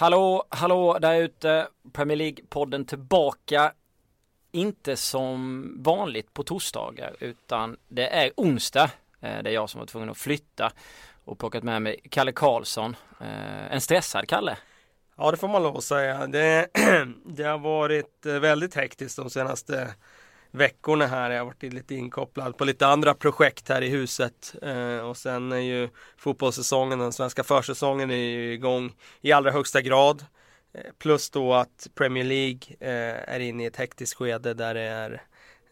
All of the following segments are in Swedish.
Hallå, hallå där ute. Premier League-podden tillbaka. Inte som vanligt på torsdagar utan det är onsdag. Eh, det är jag som var tvungen att flytta och plockat med mig Kalle Karlsson. Eh, en stressad Kalle. Ja, det får man lov att säga. Det, det har varit eh, väldigt hektiskt de senaste veckorna här. Jag har varit lite inkopplad på lite andra projekt här i huset. Eh, och sen är ju fotbollssäsongen, den svenska försäsongen är ju igång i allra högsta grad. Eh, plus då att Premier League eh, är inne i ett hektiskt skede där det är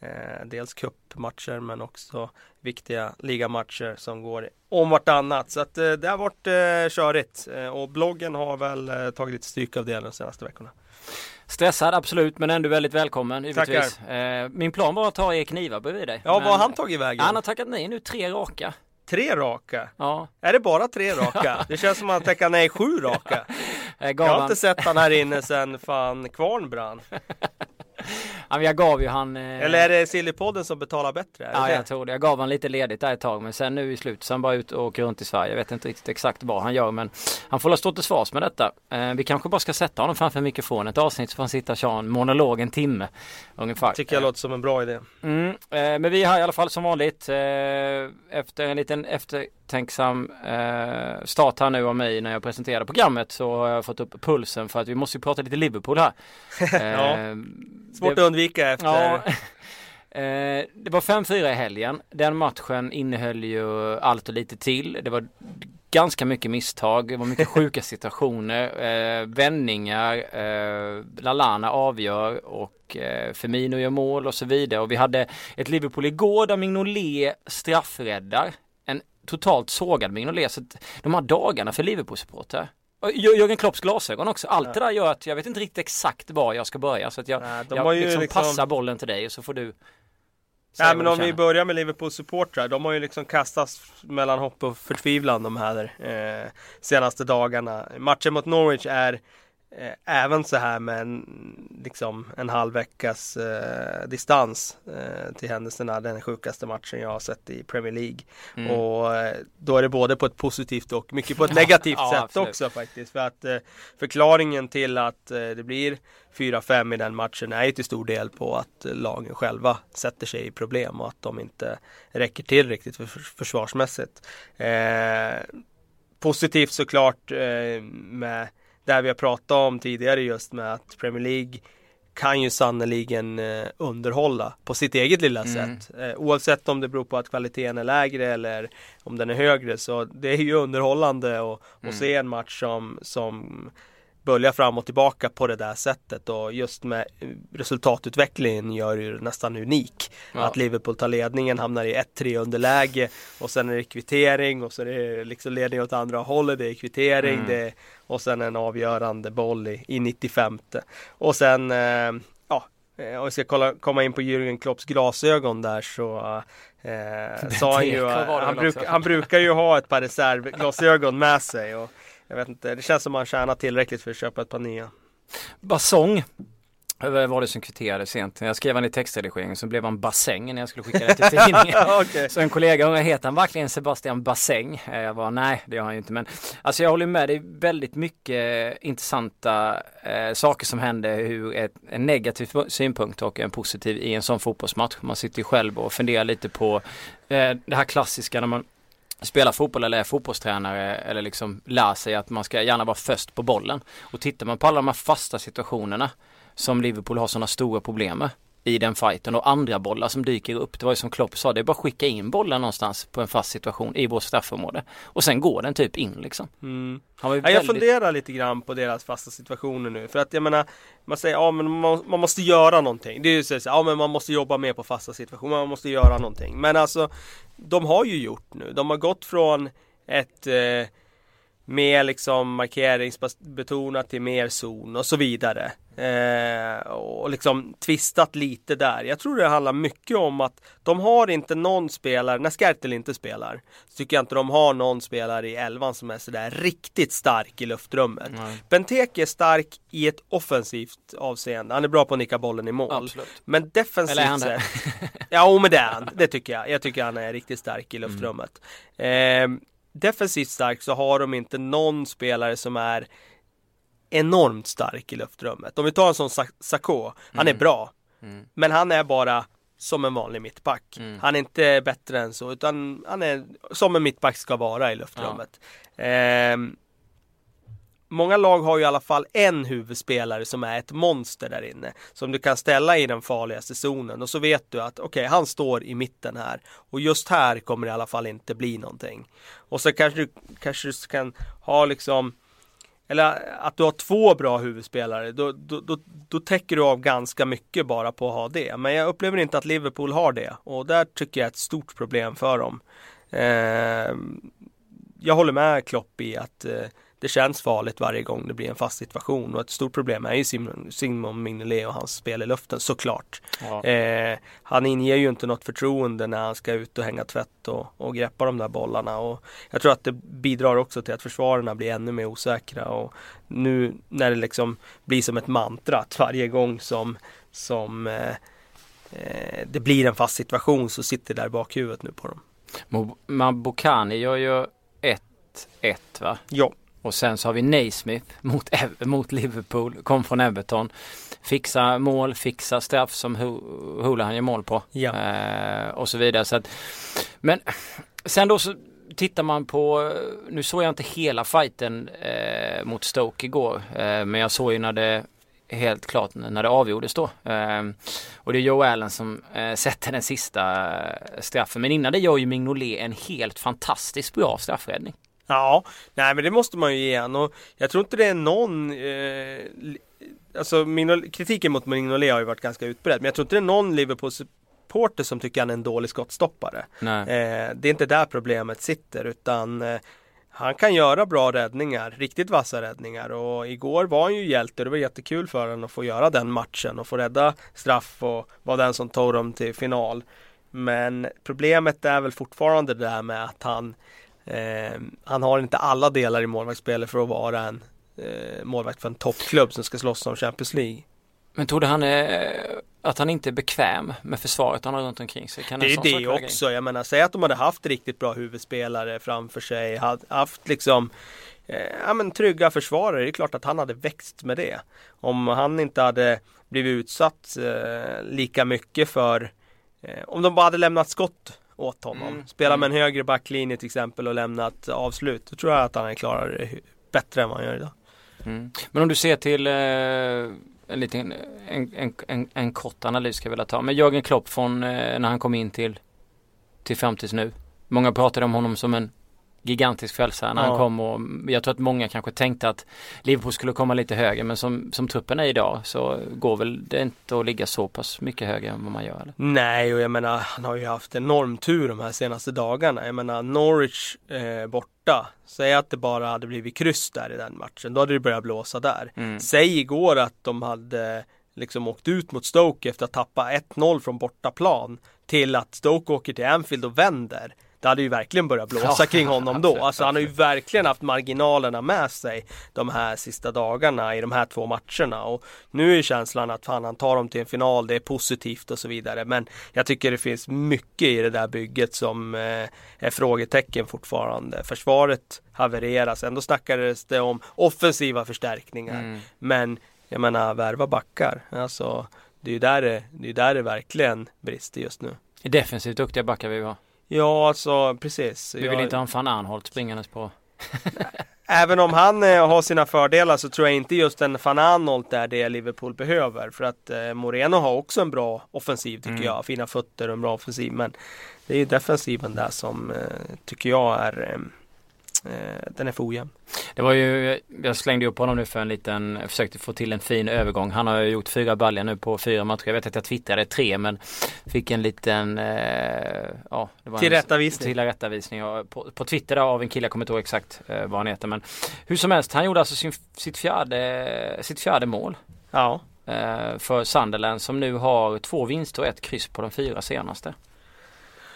eh, dels cupmatcher men också viktiga ligamatcher som går om vartannat. Så att eh, det har varit eh, körigt och bloggen har väl tagit lite stryk av det de senaste veckorna. Stressad absolut men ändå väldigt välkommen givetvis. Eh, min plan var att ta er knivar bredvid dig. Ja, vad har han tagit vägen? Han har tackat nej nu tre raka. Tre raka? Ja. Är det bara tre raka? Det känns som att han tackar nej sju raka. Jag har inte sett han här inne sen fan kvarn brann. ja, jag gav ju han eh... Eller är det Sillypodden som betalar bättre? Ja det? jag tror det. Jag gav han lite ledigt där ett tag men sen nu i slutet så han bara ut och åker runt i Sverige. Jag vet inte riktigt exakt vad han gör men han får stå till svars med detta. Eh, vi kanske bara ska sätta honom framför mikrofonen ett avsnitt så får han sitta och köra en monolog en timme ungefär. Tycker jag låter som en bra idé. Mm, eh, men vi är här i alla fall som vanligt eh, efter en liten eftertänksam eh, start här nu av mig när jag presenterade programmet så har jag fått upp pulsen för att vi måste ju prata lite Liverpool här. ja. Eh, Svårt det, att undvika efter. Ja, eh, det var 5-4 i helgen. Den matchen innehöll ju allt och lite till. Det var ganska mycket misstag. Det var mycket sjuka situationer. Eh, vändningar. Eh, Lalana avgör och eh, Firmino gör mål och så vidare. Och vi hade ett Liverpool igår där Mignolet straffräddar. En totalt sågad Mignolet. Så de här dagarna för Liverpool-supportrar Jörgen Klopps glasögon också. Allt det där gör att jag vet inte riktigt exakt var jag ska börja. Så att jag, Nej, jag liksom, liksom passar bollen till dig och så får du Nej men om vi börjar med Liverpool supportrar. De har ju liksom kastats mellan hopp och förtvivlan de här eh, senaste dagarna. Matchen mot Norwich är Eh, även så här med en, liksom, en halv veckas eh, distans eh, till händelserna. Den sjukaste matchen jag har sett i Premier League. Mm. Och eh, då är det både på ett positivt och mycket på ett negativt ja, sätt absolut. också faktiskt. För att eh, förklaringen till att det blir 4-5 i den matchen är ju till stor del på att lagen själva sätter sig i problem och att de inte räcker till riktigt för, för försvarsmässigt. positivt såklart med det vi har pratat om tidigare just med att Premier League kan ju sannoliken eh, underhålla på sitt eget lilla mm. sätt. Eh, oavsett om det beror på att kvaliteten är lägre eller om den är högre så det är ju underhållande att mm. se en match som, som bölja fram och tillbaka på det där sättet och just med resultatutvecklingen gör ju nästan unik. Ja. Att Liverpool tar ledningen, hamnar i 1-3 underläge och sen är det kvittering och så är det liksom ledning åt andra hållet, det är kvittering mm. det, och sen en avgörande boll i, i 95. Och sen eh, ja, eh, om vi ska kolla, komma in på Jürgen Klopps glasögon där så eh, sa han ju, han, bruk, han brukar ju ha ett par reservglasögon med sig och jag vet inte, det känns som man tjänar tillräckligt för att köpa ett par nya. Basong var det som kvitterade sent. Jag skrev han i textredigeringen så blev han bassäng när jag skulle skicka det till tidningen. okay. Så en kollega undrade, heter han verkligen Sebastian Bassäng? Eh, jag var nej, det gör han ju inte. Men alltså jag håller med, det är väldigt mycket intressanta eh, saker som händer hur ett, en negativ synpunkt och en positiv i en sån fotbollsmatch. Man sitter ju själv och funderar lite på eh, det här klassiska när man spelar fotboll eller är fotbollstränare eller liksom lär sig att man ska gärna vara först på bollen. Och tittar man på alla de här fasta situationerna som Liverpool har sådana stora problem med i den fighten och andra bollar som dyker upp. Det var ju som Klopp sa, det är bara att skicka in bollen någonstans på en fast situation i vårt straffområde. Och sen går den typ in liksom. Mm. Ja, väldigt... Jag funderar lite grann på deras fasta situationer nu. För att jag menar, man säger ja men man, man måste göra någonting. Det är ju så, ja men man måste jobba mer på fasta situationer, man måste göra någonting. Men alltså, de har ju gjort nu. De har gått från ett eh, mer liksom markeringsbetonat till mer zon och så vidare. Eh, och liksom tvistat lite där. Jag tror det handlar mycket om att de har inte någon spelare, när Skertel inte spelar, så tycker jag inte de har någon spelare i elvan som är sådär riktigt stark i luftrummet. Nej. Benteke är stark i ett offensivt avseende. Han är bra på att nicka bollen i mål. Absolut. Men defensivt Eller sett. ja, men det är han. Det tycker jag. Jag tycker han är riktigt stark i luftrummet. Mm. Eh, defensivt stark så har de inte någon spelare som är enormt stark i luftrummet. Om vi tar en sån Sakho, han är mm. bra. Mm. Men han är bara som en vanlig mittback. Mm. Han är inte bättre än så utan han är som en mittback ska vara i luftrummet. Ja. Eh, många lag har ju i alla fall en huvudspelare som är ett monster där inne. Som du kan ställa i den farligaste zonen och så vet du att okej, okay, han står i mitten här. Och just här kommer det i alla fall inte bli någonting. Och så kanske du kanske du kan ha liksom eller att du har två bra huvudspelare, då, då, då, då, täcker du av ganska mycket bara på att ha det. Men jag upplever inte att Liverpool har det och där tycker jag är ett stort problem för dem. Eh, jag håller med Klopp i att eh, det känns farligt varje gång det blir en fast situation och ett stort problem är ju Simon, Simon Mignolet och hans spel i luften såklart. Ja. Eh, han inger ju inte något förtroende när han ska ut och hänga tvätt och, och greppa de där bollarna och jag tror att det bidrar också till att försvararna blir ännu mer osäkra och nu när det liksom blir som ett mantra att varje gång som, som eh, eh, det blir en fast situation så sitter det där i bakhuvudet nu på dem. Mabokani gör ju 1-1 va? Ja. Och sen så har vi Naismith mot, mot Liverpool, kom från Everton. Fixa mål, fixa straff som Hula gör mål på. Ja. Eh, och så vidare. Så att, men sen då så tittar man på, nu såg jag inte hela fighten eh, mot Stoke igår. Eh, men jag såg ju när det helt klart när det avgjordes då. Eh, och det är Joe Allen som eh, sätter den sista eh, straffen. Men innan det gör ju Mignolet en helt fantastiskt bra straffräddning. Ja, nej men det måste man ju ge han och jag tror inte det är någon eh, Alltså Mignol, kritiken mot Mignolet har ju varit ganska utbredd men jag tror inte det är någon Liverpool supporter som tycker han är en dålig skottstoppare. Eh, det är inte där problemet sitter utan eh, han kan göra bra räddningar, riktigt vassa räddningar och igår var han ju hjälte. Det var jättekul för honom att få göra den matchen och få rädda straff och vara den som tog dem till final. Men problemet är väl fortfarande det där med att han Eh, han har inte alla delar i målvaktsspelet för att vara en eh, målvakt för en toppklubb som ska slåss om Champions League. Men tror du han är, att han inte är bekväm med försvaret han har runt omkring sig? Kan det är det också. Jag menar, säg att de hade haft riktigt bra huvudspelare framför sig, hade haft liksom eh, ja, men trygga försvarare. Det är klart att han hade växt med det. Om han inte hade blivit utsatt eh, lika mycket för eh, om de bara hade lämnat skott åt honom. Mm. Spela med en mm. högre backlinje till exempel och lämnat avslut. Då tror jag att han klarar det bättre än vad han gör idag. Mm. Men om du ser till eh, en liten en, en, en, en, kort analys ska jag vilja ta. Men Jörgen Klopp från eh, när han kom in till till fram tills nu. Många pratade om honom som en gigantisk frälsare ja. han kom och jag tror att många kanske tänkte att Liverpool skulle komma lite högre men som, som truppen är idag så går väl det inte att ligga så pass mycket högre än vad man gör eller? Nej och jag menar han har ju haft enorm tur de här senaste dagarna. Jag menar Norwich eh, borta. Säg att det bara hade blivit kryss där i den matchen. Då hade det börjat blåsa där. Mm. Säg igår att de hade liksom åkt ut mot Stoke efter att tappa 1-0 från bortaplan till att Stoke åker till Anfield och vänder det hade ju verkligen börjat blåsa ja, kring honom då. Alltså han har ju verkligen haft marginalerna med sig de här sista dagarna i de här två matcherna. Och nu är känslan att fan, han tar dem till en final, det är positivt och så vidare. Men jag tycker det finns mycket i det där bygget som eh, är frågetecken fortfarande. Försvaret havereras, ändå snackades det om offensiva förstärkningar. Mm. Men jag menar värva backar. Alltså det är ju där det, det, är där det verkligen brister just nu. Defensivt duktiga backar vi har. Ja, alltså precis. Vi vill jag... inte ha en van Arnholt springandes på. Även om han eh, har sina fördelar så tror jag inte just en van Arnholt är det Liverpool behöver. För att eh, Moreno har också en bra offensiv tycker mm. jag. Fina fötter och en bra offensiv. Men det är ju defensiven där som eh, tycker jag är Eh, den är för ojämn. Det var ju, jag slängde upp honom nu för en liten, försökte få till en fin övergång. Han har ju gjort fyra baljor nu på fyra matcher. Jag vet att jag twittrade tre men fick en liten, eh, ja. Det var tillrättavisning. En, tillrättavisning på, på Twitter av en kille, jag kommer inte ihåg exakt eh, vad han heter. Men hur som helst, han gjorde alltså sin, sitt, fjärde, sitt fjärde mål. Ja. Eh, för Sunderland som nu har två vinster och ett kryss på de fyra senaste.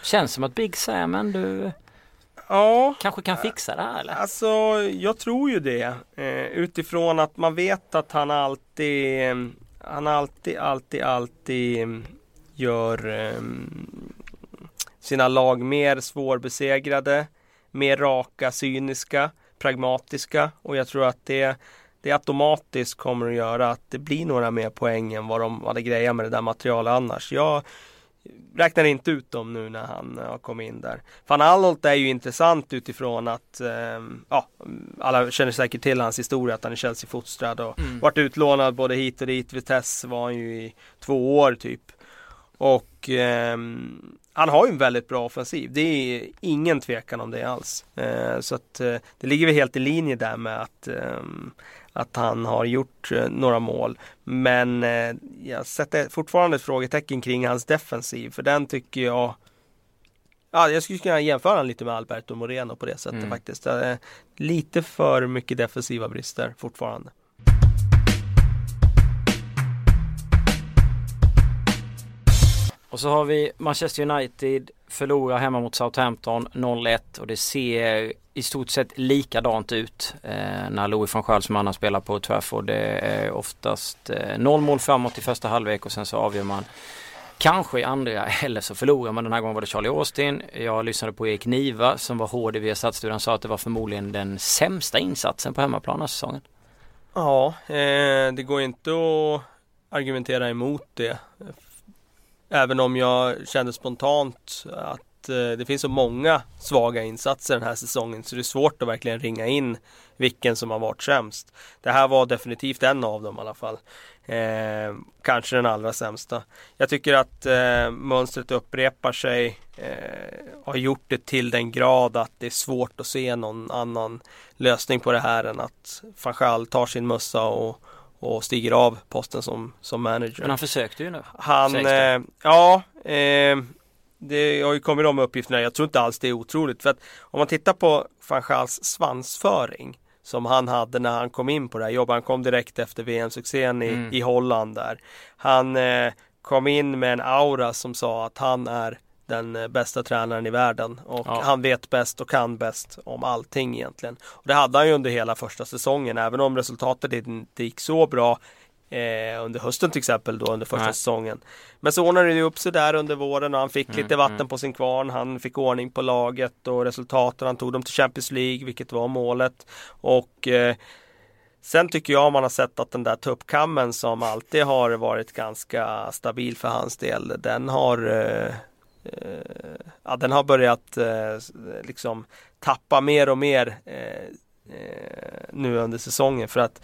Känns som att Big Sam du Ja. Kanske kan fixa det här eller? Alltså jag tror ju det. Eh, utifrån att man vet att han alltid Han alltid, alltid, alltid Gör eh, Sina lag mer svårbesegrade Mer raka, cyniska Pragmatiska och jag tror att det det automatiskt kommer att göra att det blir några mer poäng än vad de hade grejat med det där materialet annars. Jag räknar inte ut dem nu när han har kommit in där. Van Alholt är ju intressant utifrån att eh, ja, alla känner säkert till hans historia att han är Chelsea-fostrad och mm. varit utlånad både hit och dit. Vitesse var han ju i två år typ. Och eh, han har ju en väldigt bra offensiv. Det är ingen tvekan om det alls. Eh, så att eh, det ligger väl helt i linje där med att ehm, att han har gjort eh, några mål. Men eh, jag sätter fortfarande ett frågetecken kring hans defensiv. För den tycker jag Ja, jag skulle kunna jämföra honom lite med Alberto Moreno på det sättet mm. faktiskt. Lite för mycket defensiva brister fortfarande. Och så har vi Manchester United förlorar hemma mot Southampton 0-1 och det ser i stort sett likadant ut eh, när Louis van Gaal som annars spelar på Trafford. Det är oftast eh, noll mål framåt i första halvlek och sen så avgör man Kanske i andra eller så förlorar man. Den här gången var det Charlie Austin. Jag lyssnade på Erik Niva som var hård i Viasat-studion. Han sa att det var förmodligen den sämsta insatsen på hemmaplan den här säsongen. Ja, eh, det går inte att argumentera emot det. Även om jag kände spontant att eh, det finns så många svaga insatser den här säsongen så det är svårt att verkligen ringa in vilken som har varit sämst. Det här var definitivt en av dem i alla fall. Eh, kanske den allra sämsta. Jag tycker att eh, mönstret upprepar sig. Eh, har gjort det till den grad att det är svårt att se någon annan lösning på det här än att Fanchal tar sin mössa och och stiger av posten som, som manager. Men han försökte ju nu. Han, eh, ja, eh, det har ju kommit de uppgifterna. Jag tror inte alls det är otroligt. För att om man tittar på van Gaals svansföring som han hade när han kom in på det här jobbet. Han kom direkt efter VM-succén i, mm. i Holland där. Han eh, kom in med en aura som sa att han är den eh, bästa tränaren i världen och ja. han vet bäst och kan bäst om allting egentligen. Och det hade han ju under hela första säsongen även om resultatet inte gick så bra eh, under hösten till exempel då under första Nej. säsongen. Men så ordnade det upp sig där under våren och han fick mm, lite vatten mm. på sin kvarn. Han fick ordning på laget och resultaten. Han tog dem till Champions League vilket var målet. Och eh, Sen tycker jag man har sett att den där tuppkammen som alltid har varit ganska stabil för hans del, den har Eh, ja, den har börjat eh, liksom tappa mer och mer eh, nu under säsongen för att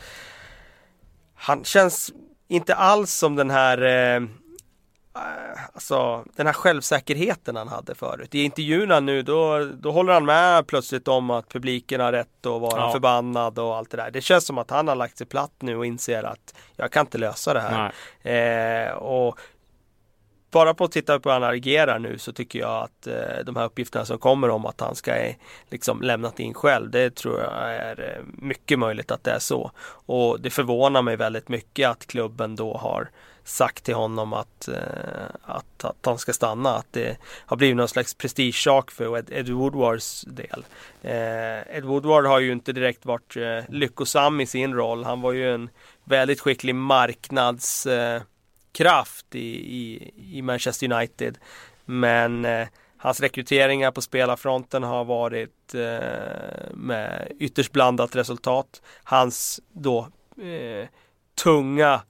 han känns inte alls som den här Alltså den här självsäkerheten han hade förut. I intervjuerna nu då, då håller han med plötsligt om att publiken har rätt att vara ja. förbannad och allt det där. Det känns som att han har lagt sig platt nu och inser att jag kan inte lösa det här. Eh, och bara på att titta på hur han agerar nu så tycker jag att eh, de här uppgifterna som kommer om att han ska eh, liksom lämnat in själv. Det tror jag är eh, mycket möjligt att det är så. Och det förvånar mig väldigt mycket att klubben då har sagt till honom att, eh, att, att han ska stanna. Att det har blivit någon slags prestigesak för Ed, Ed Woodwards del. Eh, Ed Woodward har ju inte direkt varit eh, lyckosam i sin roll. Han var ju en väldigt skicklig marknads eh, kraft i, i, i Manchester United. Men eh, hans rekryteringar på spelarfronten har varit eh, med ytterst blandat resultat. Hans då eh, tunga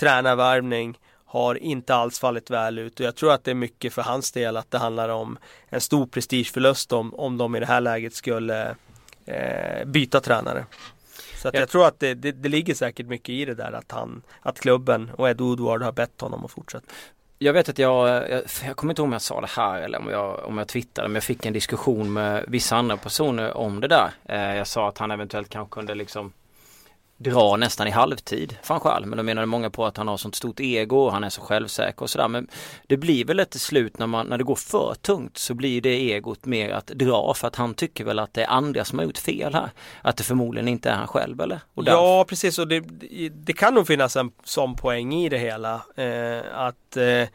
tränarvärvning har inte alls fallit väl ut och jag tror att det är mycket för hans del att det handlar om en stor prestigeförlust om, om de i det här läget skulle eh, byta tränare. Så att jag tror att det, det, det, ligger säkert mycket i det där att han, att klubben och Ed Woodward har bett honom att fortsätta. Jag vet att jag, jag, jag kommer inte ihåg om jag sa det här eller om jag, om jag twittrade men jag fick en diskussion med vissa andra personer om det där. Eh, jag sa att han eventuellt kanske kunde liksom dra nästan i halvtid van Schaal. Men då menade många på att han har sånt stort ego och han är så självsäker och sådär. Men det blir väl ett till slut när, man, när det går för tungt så blir det egot mer att dra för att han tycker väl att det är andra som har gjort fel här. Att det förmodligen inte är han själv eller? ja precis och det, det, kan nog finnas en sån poäng i det hela. Eh, att eh,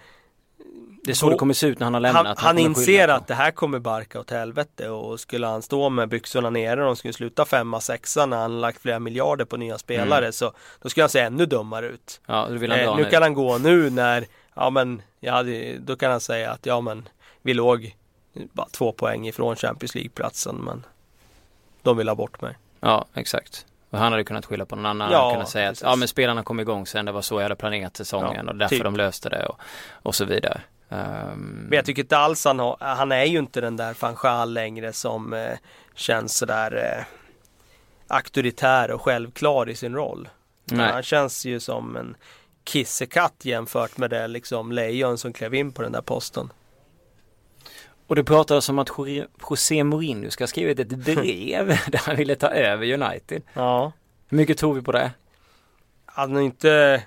det är så det kommer se ut när han har lämnat. Han, han inser att det här kommer barka åt helvete och skulle han stå med byxorna nere och de skulle sluta femma, sexa när han lagt flera miljarder på nya spelare mm. så då skulle han se ännu dummare ut. Ja, vill han eh, nu kan han gå nu när, ja men, hade, då kan han säga att ja men vi låg bara två poäng ifrån Champions League-platsen men de vill ha bort mig. Ja, exakt. Och han hade kunnat skylla på någon annan. Ja, kunnat säga att ja, men spelarna kom igång sen. Det var så jag hade planerat säsongen ja, och därför typ. de löste det och, och så vidare. Um... Men jag tycker inte alls han har, han är ju inte den där Fanchal längre som eh, känns sådär eh, auktoritär och självklar i sin roll. Nej. Han känns ju som en kissekatt jämfört med det liksom lejon som klev in på den där posten. Och det pratades om att José Mourinho ska ha skrivit ett brev där han ville ta över United. Ja. Hur mycket tror vi på det? Han har inte,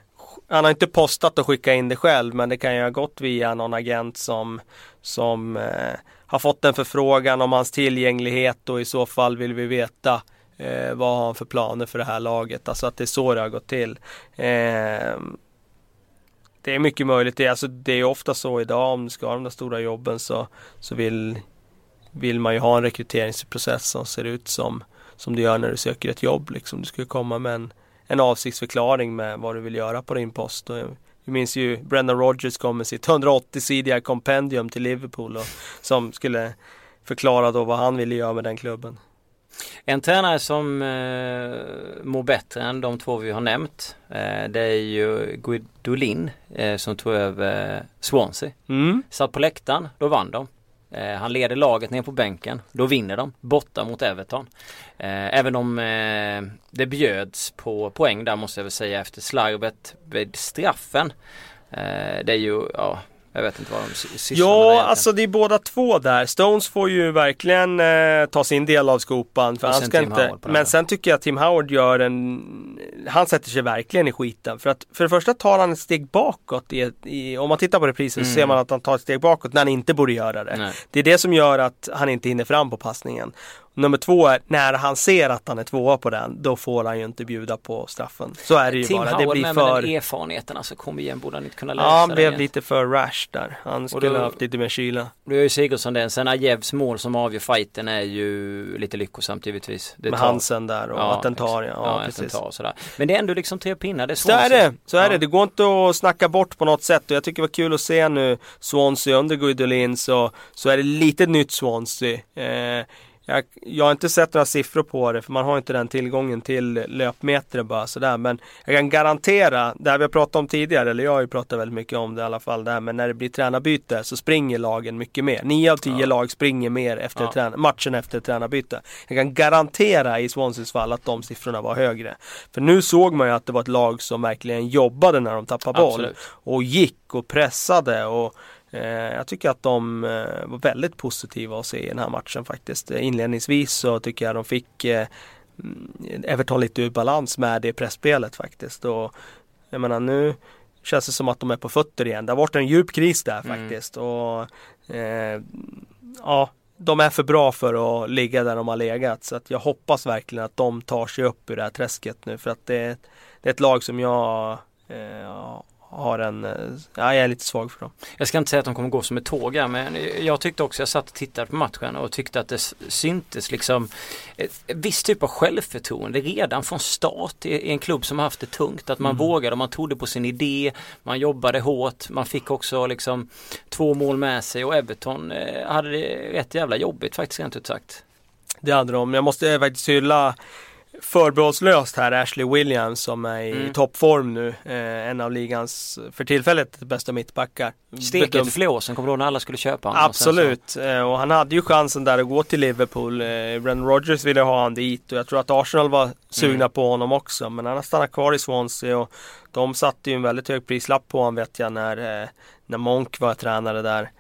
han har inte postat och skickat in det själv men det kan ju ha gått via någon agent som, som eh, har fått en förfrågan om hans tillgänglighet och i så fall vill vi veta eh, vad har han för planer för det här laget. Alltså att det är så det har gått till. Eh, det är mycket möjligt. Det, alltså, det är ofta så idag om du ska ha de där stora jobben så, så vill, vill man ju ha en rekryteringsprocess som ser ut som, som du gör när du söker ett jobb. Liksom. Du ska komma med en, en avsiktsförklaring med vad du vill göra på din post. Och jag, minns ju Brendan Rodgers kom med sitt 180-sidiga kompendium till Liverpool och, som skulle förklara då vad han ville göra med den klubben. En tränare som eh, mår bättre än de två vi har nämnt eh, det är ju Guidolin eh, som tog över Swansea. Mm. Satt på läktaren, då vann de. Eh, han leder laget ner på bänken, då vinner de borta mot Everton. Eh, även om eh, det bjöds på poäng där måste jag väl säga efter slarvet vid straffen. Eh, det är ju, ja jag vet inte vad de sysslar ja, med. Ja, alltså det är båda två där. Stones får ju verkligen eh, ta sin del av skopan. För han ska inte, men sen tycker jag att Tim Howard gör en... Han sätter sig verkligen i skiten. För att för det första tar han ett steg bakåt. I, i om man tittar på reprisen mm. så ser man att han tar ett steg bakåt när han inte borde göra det. Nej. Det är det som gör att han inte hinner fram på passningen. Nummer två är när han ser att han är tvåa på den då får han ju inte bjuda på straffen. Så är det ju Tim bara. Howard det blir med för... med den erfarenheten alltså kom igen borde han inte kunna lösa Ja han blev lite för rash där. Han skulle då, ha haft lite mer kyla. Då gör ju Sigurdsson den. Sen Ajevs mål som avgör fighten är ju lite lyckosamt givetvis. Det med tar... Hansen där och ja, att den tar ja. ja, precis. Tar, sådär. Men det är ändå liksom tre pinnar. Det är så är det. Så är ja. det. Det går inte att snacka bort på något sätt och jag tycker det var kul att se nu Swansea under Guidolin så, så är det lite nytt Swansea. Eh, jag, jag, har inte sett några siffror på det för man har inte den tillgången till löpmeter bara sådär. Men jag kan garantera, det här vi har pratat om tidigare, eller jag har ju pratat väldigt mycket om det i alla fall, det här, men när det blir tränarbyte så springer lagen mycket mer. Nio av tio ja. lag springer mer efter ja. träna, matchen efter tränarbyte. Jag kan garantera i Swanseas fall att de siffrorna var högre. För nu såg man ju att det var ett lag som verkligen jobbade när de tappade boll. Absolut. Och gick och pressade och jag tycker att de eh, var väldigt positiva att se i den här matchen faktiskt. Eh, inledningsvis så tycker jag de fick mm, Everton lite ur balans med det pressspelet faktiskt. Och jag menar nu känns det som att de är på fötter igen. Det har varit en djup kris där mm. faktiskt. Och eh, ja, de är för bra för att ligga där de har legat. Så att jag hoppas verkligen att de tar sig upp ur det här träsket nu. För att det, det är ett lag som jag eh, har en, eh, ja, jag är lite svag för dem. Jag ska inte säga att de kommer gå som ett tåg här, men jag tyckte också, jag satt och tittade på matchen och tyckte att det syntes liksom ett viss typ av självförtroende redan från start i, en klubb som har haft det tungt. Att man mm. vågade, man trodde på sin idé, man jobbade hårt, man fick också liksom två mål med sig och Everton eh, hade det rätt jävla jobbigt faktiskt rent ut sagt. Det hade de. Jag måste faktiskt hylla förbehållslöst här Ashley Williams som är i mm. toppform nu. Eh, en av ligans för tillfället bästa mittbackar. Steket Bedöm... flåsen, kommer du ihåg när alla skulle köpa honom? Absolut, och, eh, och han hade ju chansen där att gå till Liverpool. Eh, Brendan Rodgers ville ha honom dit och jag tror att Arsenal var sugna mm. på honom också. Men han har stannat kvar i Swansea och de satte ju en väldigt hög prislapp på honom vet jag när, eh, när Monk var tränare där.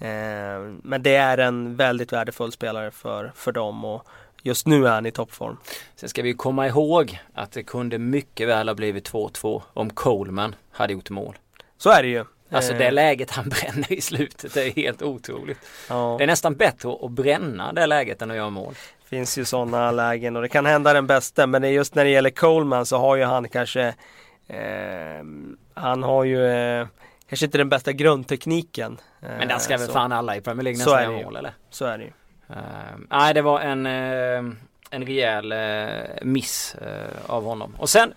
Eh, men det är en väldigt värdefull spelare för, för dem. Och, Just nu är han i toppform. Sen ska vi komma ihåg att det kunde mycket väl ha blivit 2-2 om Coleman hade gjort mål. Så är det ju. Alltså det eh. läget han bränner i slutet är helt otroligt. Ja. Det är nästan bättre att bränna det läget än att göra mål. Det finns ju sådana lägen och det kan hända den bästa men just när det gäller Coleman så har ju han kanske eh, Han har ju eh, Kanske inte den bästa grundtekniken. men där ska väl fan alla i Premier League nästan göra mål eller? Så är det ju. Uh, nej, det var en, uh, en rejäl uh, miss av honom. Och sen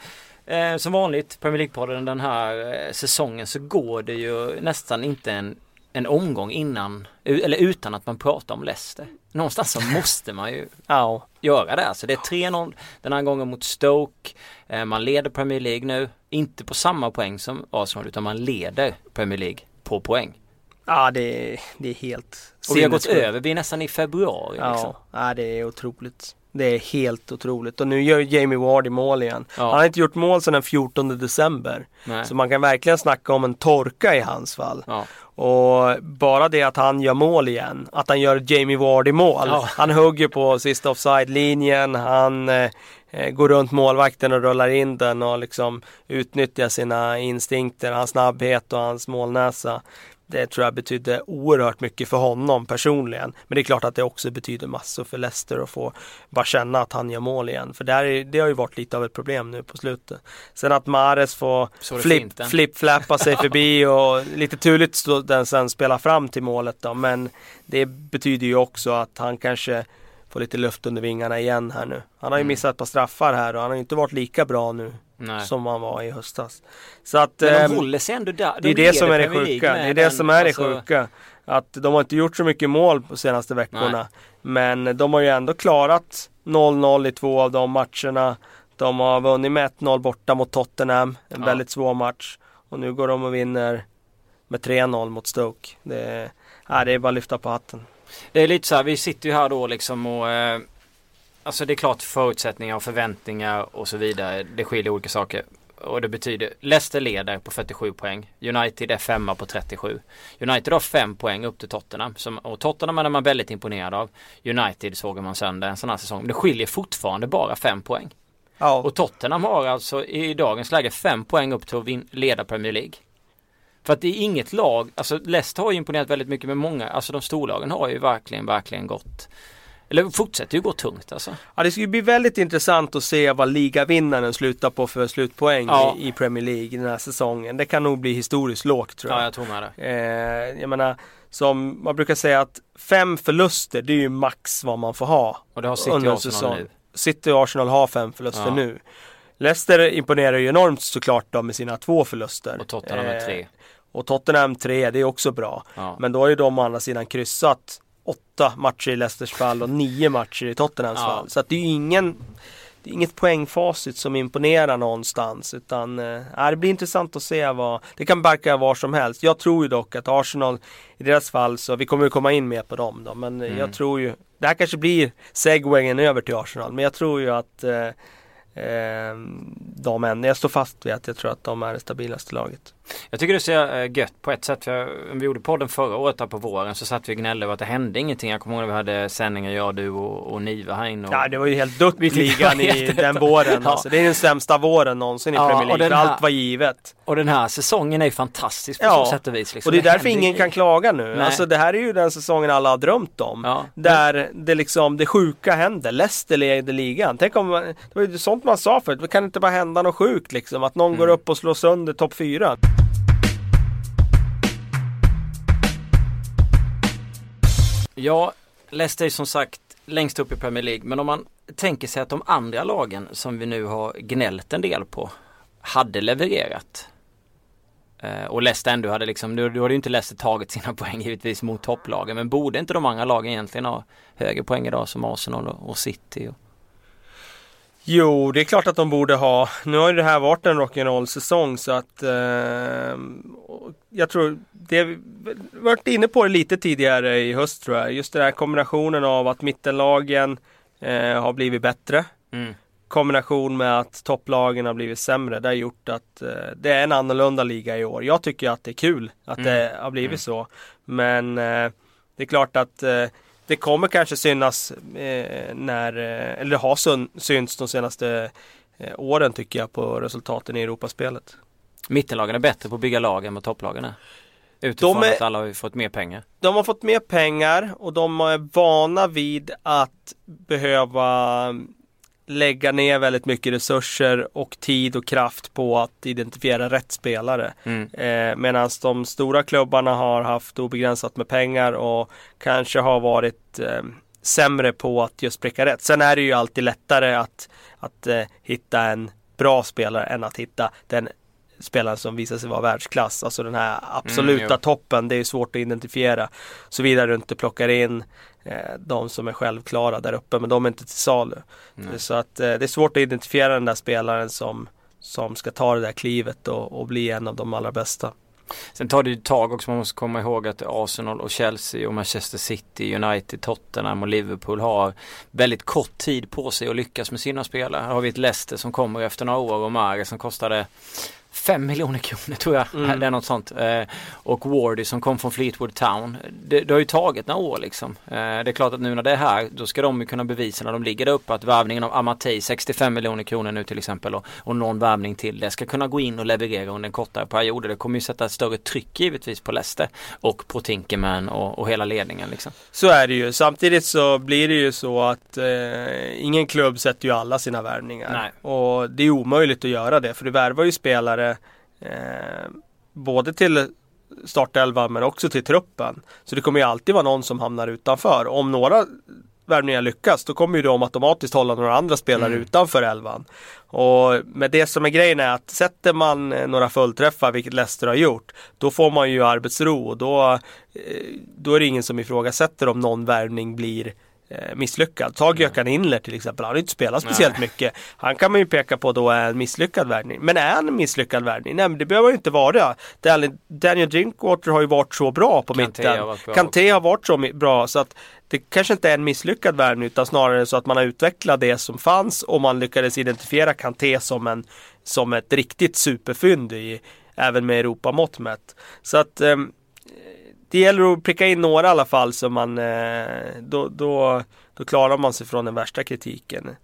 som vanligt Premier League-podden den här säsongen så går det ju nästan inte en en omgång innan, eller utan att man pratar om Leicester. Någonstans så måste man ju ja. göra det. Så det är 3-0 den här gången mot Stoke. Eh, man leder Premier League nu, inte på samma poäng som Arsenal utan man leder Premier League på poäng. Ja det är, det är helt Och vi har gått över, vi är nästan i februari. Ja, liksom. ja det är otroligt. Det är helt otroligt och nu gör Jamie Ward i mål igen. Ja. Han har inte gjort mål sedan den 14 december. Nej. Så man kan verkligen snacka om en torka i hans fall. Ja. Och bara det att han gör mål igen, att han gör Jamie Ward i mål. Ja. Han hugger på sista offside-linjen, han eh, går runt målvakten och rullar in den och liksom utnyttjar sina instinkter, hans snabbhet och hans målnäsa. Det tror jag betydde oerhört mycket för honom personligen. Men det är klart att det också betyder massor för Leicester att få bara känna att han gör mål igen. För det, är, det har ju varit lite av ett problem nu på slutet. Sen att Mares får flip, flip-flappa sig förbi och lite turligt den sen spelar fram till målet då. Men det betyder ju också att han kanske får lite luft under vingarna igen här nu. Han har ju mm. missat ett par straffar här och han har inte varit lika bra nu Nej. som han var i höstas. Så att, Men de ehm, håller sig ändå där. De det är det som är det sjuka. Det är det som är det alltså... sjuka. Att de har inte gjort så mycket mål på senaste veckorna. Nej. Men de har ju ändå klarat 0-0 i två av de matcherna. De har vunnit med 1-0 borta mot Tottenham. En ja. väldigt svår match. Och nu går de och vinner med 3-0 mot Stoke. Det är, ja, det är bara att lyfta på hatten. Det är lite så här, vi sitter ju här då liksom och eh, Alltså det är klart förutsättningar och förväntningar och så vidare. Det skiljer olika saker. Och det betyder Leicester leder på 47 poäng. United är femma på 37. United har fem poäng upp till Tottenham. Som, och Tottenham är man väldigt imponerad av. United såg man sönder en sån här säsong. Men det skiljer fortfarande bara fem poäng. Ja. Och Tottenham har alltså i dagens läge fem poäng upp till att vin- leda Premier League. För att det är inget lag, alltså Leicester har ju imponerat väldigt mycket med många, alltså de storlagen har ju verkligen, verkligen gått eller fortsätter ju gå tungt alltså. Ja det ska ju bli väldigt intressant att se vad ligavinnaren slutar på för slutpoäng ja. i, i, Premier League den här säsongen. Det kan nog bli historiskt lågt tror jag. Ja jag tror med det. Eh, jag menar som man brukar säga att fem förluster det är ju max vad man får ha. Och det har City och Arsenal säsong. nu. City och Arsenal har fem förluster ja. nu. Leicester imponerar ju enormt såklart då med sina två förluster. Och Tottenham med eh, tre. Och Tottenham tre, det är också bra. Ja. Men då har ju de å andra sidan kryssat åtta matcher i Leicesters fall och nio matcher i Tottenhams ja. fall. Så att det är ju ingen det är inget poängfacit som imponerar någonstans utan äh, det blir intressant att se vad Det kan barka var som helst. Jag tror ju dock att Arsenal i deras fall så vi kommer ju komma in mer på dem då men mm. jag tror ju Det här kanske blir segwayen över till Arsenal men jag tror ju att äh, äh, de än, jag står fast vid att jag tror att de är det stabilaste laget. Jag tycker det ser eh, gött på ett sätt. För vi gjorde podden förra året där på våren så satt vi och gnällde över att det hände ingenting. Jag kommer ihåg när vi hade sändningar jag, du och, och Niva här inne. Och... Ja det var ju helt dött ligan i den våren. Ja. Alltså. Det är den sämsta våren någonsin i ja, Premier League. Här... Allt var givet. Och den här säsongen är fantastisk på ja. så sätt och vis. Liksom. Och det är därför ingen kan klaga nu. Nej. Alltså det här är ju den säsongen alla har drömt om. Ja. Där det liksom, det sjuka händer. Leicester leder ligan. Tänk om, det var ju sånt man sa förut. Det kan inte bara hända något sjukt liksom. Att någon mm. går upp och slår sönder topp fyra. Ja, Leicester är som sagt längst upp i Premier League. Men om man tänker sig att de andra lagen som vi nu har gnällt en del på hade levererat. Eh, och Leicester ändå hade liksom, då, hade ju inte Leicester tagit sina poäng givetvis mot topplagen. Men borde inte de andra lagen egentligen ha högre poäng idag som Arsenal och, och City? Och... Jo, det är klart att de borde ha. Nu har ju det här varit en rock'n'roll säsong så att eh, jag tror det varit inne på det lite tidigare i höst tror jag. Just den här kombinationen av att mittenlagen eh, har blivit bättre. Mm. Kombination med att topplagen har blivit sämre. Det har gjort att eh, det är en annorlunda liga i år. Jag tycker att det är kul att mm. det har blivit mm. så. Men eh, det är klart att eh, det kommer kanske synas eh, när, eh, eller det har synts de senaste eh, åren tycker jag på resultaten i Europaspelet. Mittenlagen är bättre på att bygga lag än vad topplagen är. Utifrån är, att alla har fått mer pengar. De har fått mer pengar och de är vana vid att behöva lägga ner väldigt mycket resurser och tid och kraft på att identifiera rätt spelare. Mm. Eh, Medan de stora klubbarna har haft obegränsat med pengar och kanske har varit eh, sämre på att just pricka rätt. Sen är det ju alltid lättare att, att eh, hitta en bra spelare än att hitta den spelare som visar sig vara världsklass. Alltså den här absoluta mm, toppen, det är svårt att identifiera. Såvida du inte plockar in de som är självklara där uppe, men de är inte till salu. Mm. Så att eh, det är svårt att identifiera den där spelaren som, som ska ta det där klivet och, och bli en av de allra bästa. Sen tar det ju tag också, man måste komma ihåg att Arsenal och Chelsea och Manchester City, United, Tottenham och Liverpool har väldigt kort tid på sig att lyckas med sina spelare. Här har vi ett Leicester som kommer efter några år och Mare som kostade 5 miljoner kronor tror jag. Mm. Det är något sånt. Eh, och Wardy som kom från Fleetwood Town. Det, det, har ju tagit några år liksom. Eh, det är klart att nu när det är här då ska de ju kunna bevisa när de ligger där uppe att värvningen av Amatei 65 miljoner kronor nu till exempel och, och någon värvning till det ska kunna gå in och leverera under en kortare period. Det kommer ju sätta ett större tryck givetvis på Leicester och på Tinkerman och, och hela ledningen liksom. Så är det ju. Samtidigt så blir det ju så att eh, ingen klubb sätter ju alla sina värvningar. Nej. Och det är omöjligt att göra det för du värvar ju spelare eh, både till startelvan men också till truppen. Så det kommer ju alltid vara någon som hamnar utanför. Om några värvningar lyckas då kommer ju de automatiskt hålla några andra spelare mm. utanför elvan. Och med det som är grejen är att sätter man några fullträffar, vilket Leicester har gjort, då får man ju arbetsro och då, eh, då är det ingen som ifrågasätter om någon värvning blir Eh, misslyckad. Ta Gökan Inler till exempel, han har inte spelat speciellt Nej. mycket. Han kan man ju peka på då är en misslyckad värvning. Men är han en misslyckad värvning? Nej men det behöver ju inte vara. Daniel, Drinkwater har ju varit så bra på Kanté mitten. Kanté har varit så bra så att det kanske inte är en misslyckad värvning utan snarare så att man har utvecklat det som fanns och man lyckades identifiera Kanté som, en, som ett riktigt superfynd i, även med Europamått mätt. Så att um, det gäller att pricka in några i alla fall så man eh, då, då, då klarar man sig från den värsta kritiken.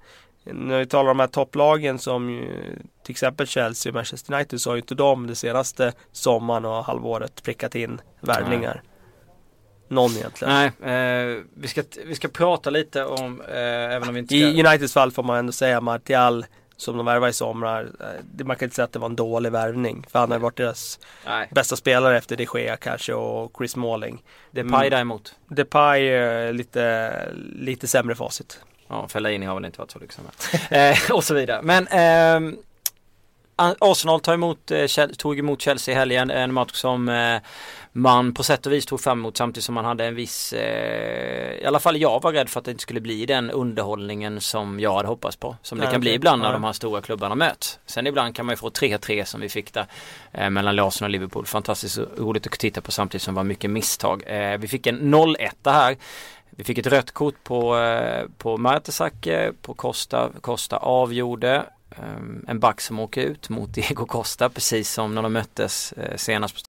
När vi talar om de här topplagen som ju, till exempel Chelsea och Manchester United så har ju inte de det senaste sommaren och halvåret prickat in värvningar. Någon egentligen. Nej, eh, vi, ska, vi ska prata lite om, eh, även om vi inte ska... I Uniteds fall får man ändå säga Martial som de värvade i somrar. Eh, man kan inte säga att det var en dålig värvning. För han har varit deras Nej. bästa spelare efter de Gea kanske och Chris Smalling. Depay mm. däremot? Depay lite, lite sämre facit. Ja, Fellaini har väl inte varit så lyckosam. eh, och så vidare. Men eh, Arsenal tar emot, eh, tog emot Chelsea i helgen. En match som eh, man på sätt och vis tog fram emot samtidigt som man hade en viss, eh, i alla fall jag var rädd för att det inte skulle bli den underhållningen som jag hade hoppats på. Som det kan okay. bli ibland när ja. de här stora klubbarna möts. Sen ibland kan man ju få 3-3 som vi fick där eh, mellan Arsenal och Liverpool. Fantastiskt roligt att titta på samtidigt som var mycket misstag. Eh, vi fick en 0-1 här. Vi fick ett rött kort på, eh, på Mertesacker, på Costa. Costa avgjorde. Um, en back som åker ut mot Diego Costa precis som när de möttes uh, senast.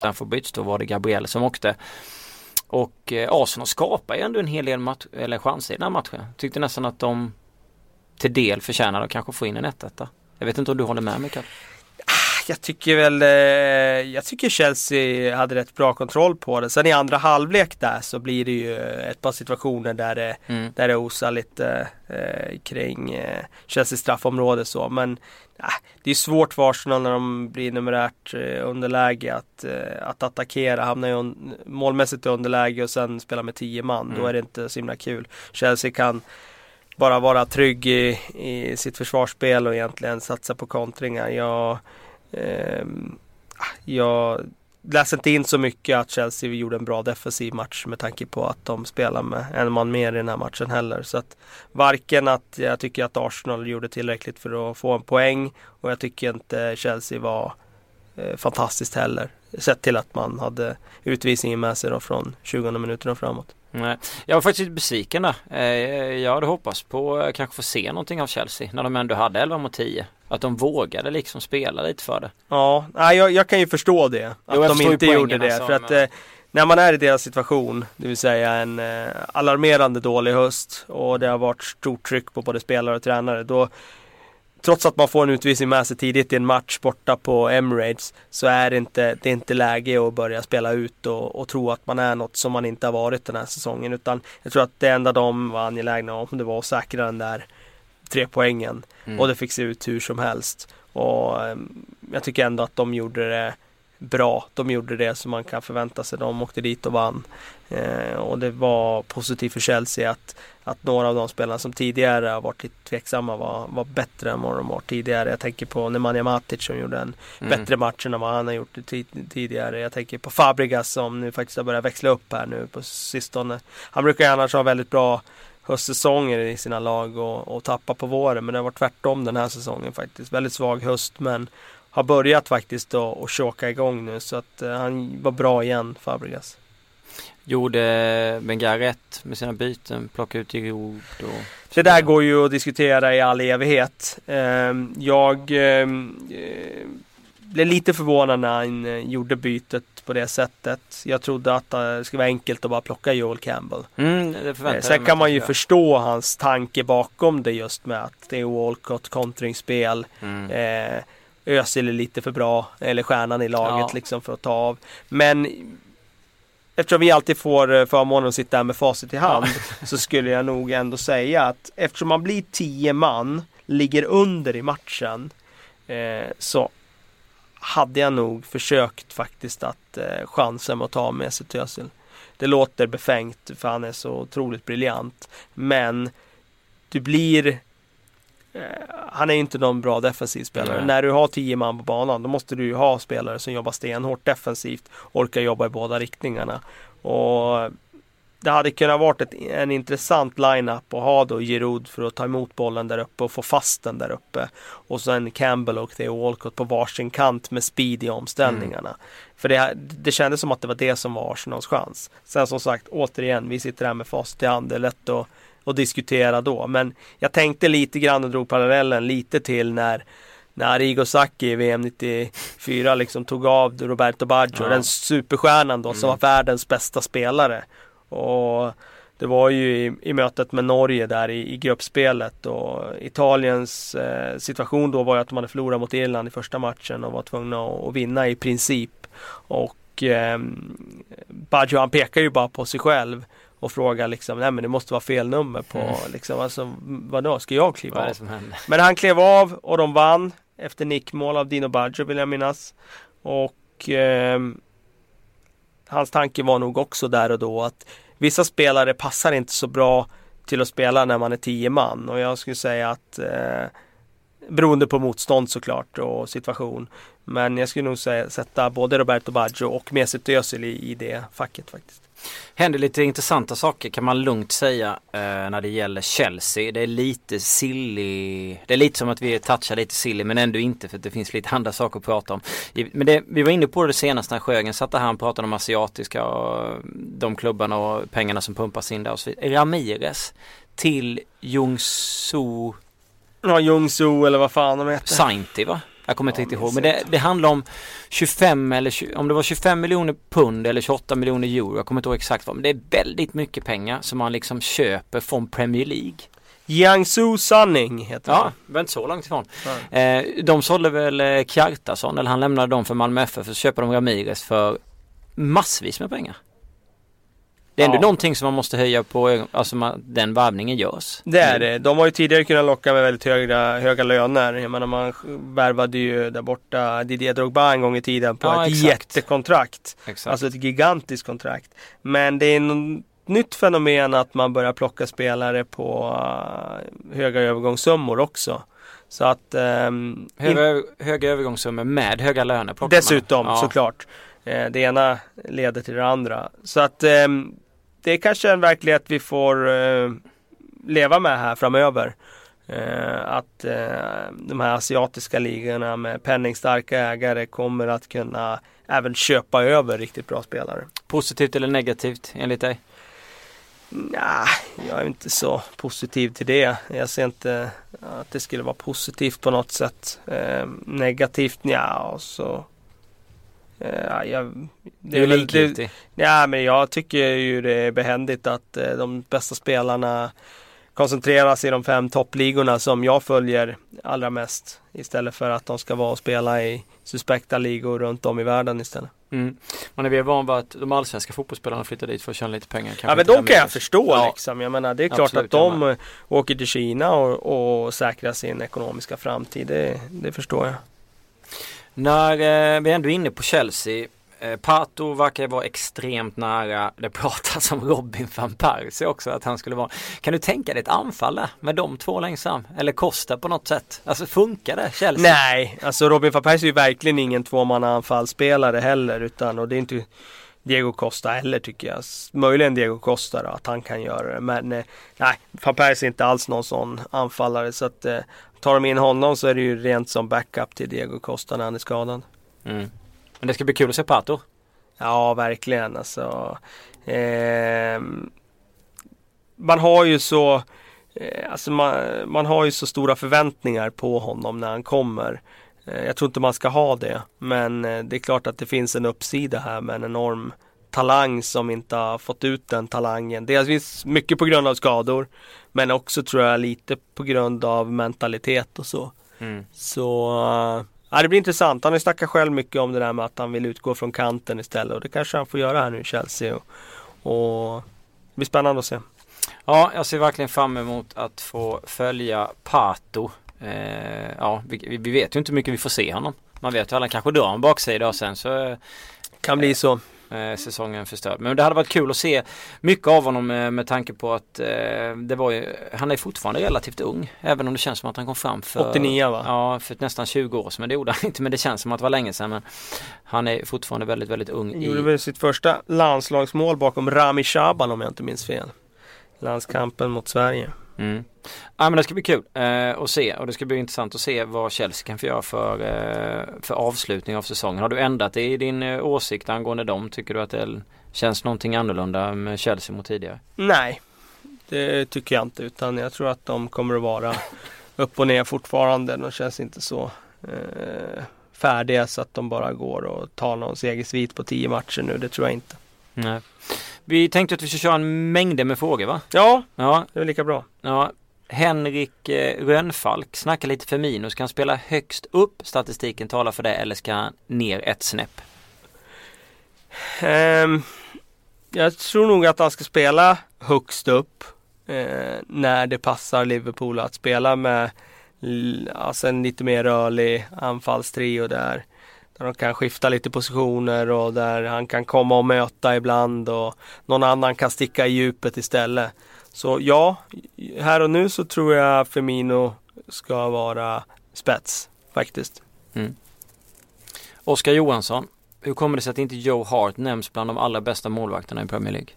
Utanför byts då var det Gabriel som åkte. Och eh, Arsenal skapar ju ändå en hel del match, eller chanser i den här matchen. Tyckte nästan att de till del förtjänade att kanske få in en 1 Jag vet inte om du håller med mig Kalle? Jag tycker väl, eh, jag tycker Chelsea hade rätt bra kontroll på det. Sen i andra halvlek där så blir det ju ett par situationer där det, mm. där det osar lite eh, kring eh, Chelsea straffområde så. Men eh, det är svårt för Arsenal när de blir numerärt eh, underläge att, eh, att attackera. Hamnar ju un målmässigt i underläge och sen spela med tio man. Mm. Då är det inte så himla kul. Chelsea kan bara vara trygg i, i sitt försvarsspel och egentligen satsa på kontringar. Jag, eh, jag läser inte in så mycket att Chelsea gjorde en bra defensiv match med tanke på att de spelar med en man mer i den här matchen heller. Så att varken att jag tycker att Arsenal gjorde tillräckligt för att få en poäng och jag tycker inte Chelsea var eh, fantastiskt heller. Sett till att man hade utvisningen med sig då från 20 minuter och framåt. Nej. Jag var faktiskt lite besviken där. Eh, jag hade hoppats på att kanske få se någonting av Chelsea när de ändå hade 11 mot 10. Att de vågade liksom spela lite för det. Ja, jag, jag kan ju förstå det. Att jo, de inte gjorde det. Som, för att eh, när man är i deras situation, det vill säga en eh, alarmerande dålig höst och det har varit stort tryck på både spelare och tränare, då trots att man får en utvisning med sig tidigt i en match borta på Emirates så är det inte, det är inte läge att börja spela ut och, och, tro att man är något som man inte har varit den här säsongen. Utan jag tror att det enda de var angelägna om det var att säkra den där tre poängen. Mm. Och det fick se ut hur som helst. Och um, jag tycker ändå att de gjorde det bra. De gjorde det som man kan förvänta sig. De åkte dit och vann. Eh, och det var positivt för Chelsea att, att några av de spelarna som tidigare har varit lite tveksamma var, var bättre än vad de var tidigare. Jag tänker på Nemanja Matic som gjorde en mm. bättre match än vad han har gjort tidigare. Jag tänker på Fabregas som nu faktiskt har börjat växla upp här nu på sistone. Han brukar ju annars ha väldigt bra höstsäsonger i sina lag och, och tappa på våren. Men det har varit tvärtom den här säsongen faktiskt. Väldigt svag höst men har börjat faktiskt då och choka igång nu så att uh, han var bra igen Fabregas. Gjorde Bengar rätt med sina byten? Plocka ut Giroud och... Det där går ju att diskutera i all evighet. Uh, jag uh, blev lite förvånad när han uh, gjorde bytet på det sättet. Jag trodde att det skulle vara enkelt att bara plocka Joel Campbell. Mm, Sen kan man ju förstå hans tanke bakom det just med att det är Walcott kontringsspel. Mm. Özil är lite för bra, eller stjärnan i laget ja. liksom för att ta av. Men eftersom vi alltid får eh, förmånen att sitta här med facit i hand ja. så skulle jag nog ändå säga att eftersom man blir tio man, ligger under i matchen eh, så hade jag nog försökt faktiskt att eh, chansen med att ta med sig Özil. Det låter befängt för han är så otroligt briljant. Men du blir han är inte någon bra defensiv spelare. Nej. När du har tio man på banan då måste du ju ha spelare som jobbar stenhårt defensivt. Orkar jobba i båda riktningarna. Och det hade kunnat varit ett, en intressant line-up att ha då Giroud för att ta emot bollen där uppe och få fast den där uppe. Och sen Campbell och Theo Walcott på varsin kant med speed i omställningarna. Mm. För det, det kändes som att det var det som var Arsenals chans. Sen som sagt, återigen, vi sitter här med facit i hand. Det är lätt att och diskutera då. Men jag tänkte lite grann och drog parallellen lite till när när Arrigo Sacchi i VM 94 liksom tog av Roberto Baggio, ja. den superstjärnan då mm. som var världens bästa spelare. Och det var ju i, i mötet med Norge där i, i gruppspelet och Italiens eh, situation då var ju att de hade förlorat mot Irland i första matchen och var tvungna att, att vinna i princip. Och eh, Baggio han pekar ju bara på sig själv och frågar liksom, nej men det måste vara fel nummer på mm. liksom, alltså vadå, ska jag kliva av? Men han klev av och de vann efter nickmål av Dino Baggio vill jag minnas. Och eh, hans tanke var nog också där och då att vissa spelare passar inte så bra till att spela när man är tio man och jag skulle säga att eh, beroende på motstånd såklart och situation. Men jag skulle nog säga, sätta både Roberto Baggio och Mesut Özil i, i det facket faktiskt händer lite intressanta saker kan man lugnt säga eh, när det gäller Chelsea. Det är lite silly. Det är lite som att vi touchar lite silly men ändå inte för det finns lite andra saker att prata om. Men det, vi var inne på det senast när Sjögren satt här och pratade om asiatiska och de klubbarna och pengarna som pumpas in där och så vidare. Ramirez till Jungsu Ja, Jungsu eller vad fan de heter. Sainti va? Jag kommer inte ja, riktigt ihåg. Men det, det handlar om 25 eller 20, om det var 25 miljoner pund eller 28 miljoner euro. Jag kommer inte ihåg exakt vad. Men det är väldigt mycket pengar som man liksom köper från Premier League. Jiangsu Sanning heter Ja, det var inte så långt ifrån. Eh, de sålde väl eh, Kjartason, eller han lämnade dem för Malmö FF, så köper de Ramirez för massvis med pengar. Det är ändå ja. någonting som man måste höja på, alltså man, den varvningen görs. Det är det. De har ju tidigare kunnat locka med väldigt höga, höga löner. Jag menar man värvade ju där borta Didier Drogba en gång i tiden på ja, ett exakt. jättekontrakt. Exakt. Alltså ett gigantiskt kontrakt. Men det är något nytt fenomen att man börjar plocka spelare på uh, höga övergångssummor också. Så att... Um, höga, höga övergångssummor med höga löner plockar Dessutom man. Ja. såklart. Uh, det ena leder till det andra. Så att um, det är kanske en verklighet vi får eh, leva med här framöver. Eh, att eh, de här asiatiska ligorna med penningstarka ägare kommer att kunna även köpa över riktigt bra spelare. Positivt eller negativt enligt dig? Nej, jag är inte så positiv till det. Jag ser inte att det skulle vara positivt på något sätt. Eh, negativt, ja, så Uh, jag, det är likgiltigt. Ja men jag tycker ju det är behändigt att uh, de bästa spelarna koncentreras i de fem toppligorna som jag följer allra mest. Istället för att de ska vara och spela i suspekta ligor runt om i världen istället. Mm. Man är väl van vid att de allsvenska fotbollsspelarna flyttar dit för att tjäna lite pengar. ja men de kan jag förstå ja. liksom. Jag menar det är klart Absolut, att de åker till Kina och, och säkrar sin ekonomiska framtid. Det, det förstår jag. När eh, vi ändå är inne på Chelsea Eh, Pato verkar vara extremt nära. Det pratas om Robin van Persie också att han skulle vara. Kan du tänka dig ett anfall där med de två längst fram? Eller Costa på något sätt? Alltså funkar det Chelsea? Nej, alltså Robin van Persie är ju verkligen ingen tvåmanna anfallsspelare heller utan och det är inte Diego Costa heller tycker jag. Möjligen Diego Costa då, att han kan göra det. Men eh, nej, van Persie är inte alls någon sån anfallare så att eh, tar de in honom så är det ju rent som backup till Diego Costa när han är skadad. Mm. Men det ska bli kul att se Pato. Ja, verkligen alltså. Eh, man har ju så eh, Alltså man, man har ju så stora förväntningar på honom när han kommer. Eh, jag tror inte man ska ha det. Men eh, det är klart att det finns en uppsida här med en enorm talang som inte har fått ut den talangen. Dels mycket på grund av skador. Men också tror jag lite på grund av mentalitet och så. Mm. Så Ja, det blir intressant. Han har snackat själv mycket om det där med att han vill utgå från kanten istället och det kanske han får göra här nu i Chelsea. Och, och det blir spännande att se. Ja, jag ser verkligen fram emot att få följa Pato. Eh, ja, vi, vi, vet ju inte hur mycket vi får se honom. Man vet ju han kanske drar en baksida och sen så kan bli så eh, säsongen förstörd. Men det hade varit kul att se mycket av honom med, eh, med tanke på att eh, det var ju, han är fortfarande relativt ung. Även om det känns som att han kom fram för 89 va? Ja, för nästan 20 år sedan. Men det gjorde han inte. Men det känns som att det var länge sedan. Men han är fortfarande väldigt, väldigt ung. Han gjorde väl sitt första landslagsmål bakom Rami Shaban om jag inte minns fel. Landskampen mot Sverige. Mm. Ja men det ska bli kul eh, att se och det ska bli intressant att se vad Chelsea kan få göra för, eh, för avslutning av säsongen. Har du ändrat i din eh, åsikt angående dem? Tycker du att det känns någonting annorlunda med Chelsea mot tidigare? Nej, det tycker jag inte utan jag tror att de kommer att vara upp och ner fortfarande. De känns inte så eh, färdiga så att de bara går och tar någon segersvit på tio matcher nu. Det tror jag inte. Nej. Vi tänkte att vi ska köra en mängder med frågor va? Ja, ja. det är lika bra. Ja. Henrik eh, Rönnfalk snackar lite för minus. Ska han spela högst upp? Statistiken talar för det eller ska han ner ett snäpp? Um, jag tror nog att han ska spela högst upp uh, när det passar Liverpool att spela med alltså en lite mer rörlig anfallstrio där. Där de kan skifta lite positioner och där han kan komma och möta ibland och någon annan kan sticka i djupet istället. Så ja, här och nu så tror jag Firmino ska vara spets faktiskt. Mm. Oskar Johansson, hur kommer det sig att inte Joe Hart nämns bland de allra bästa målvakterna i Premier League?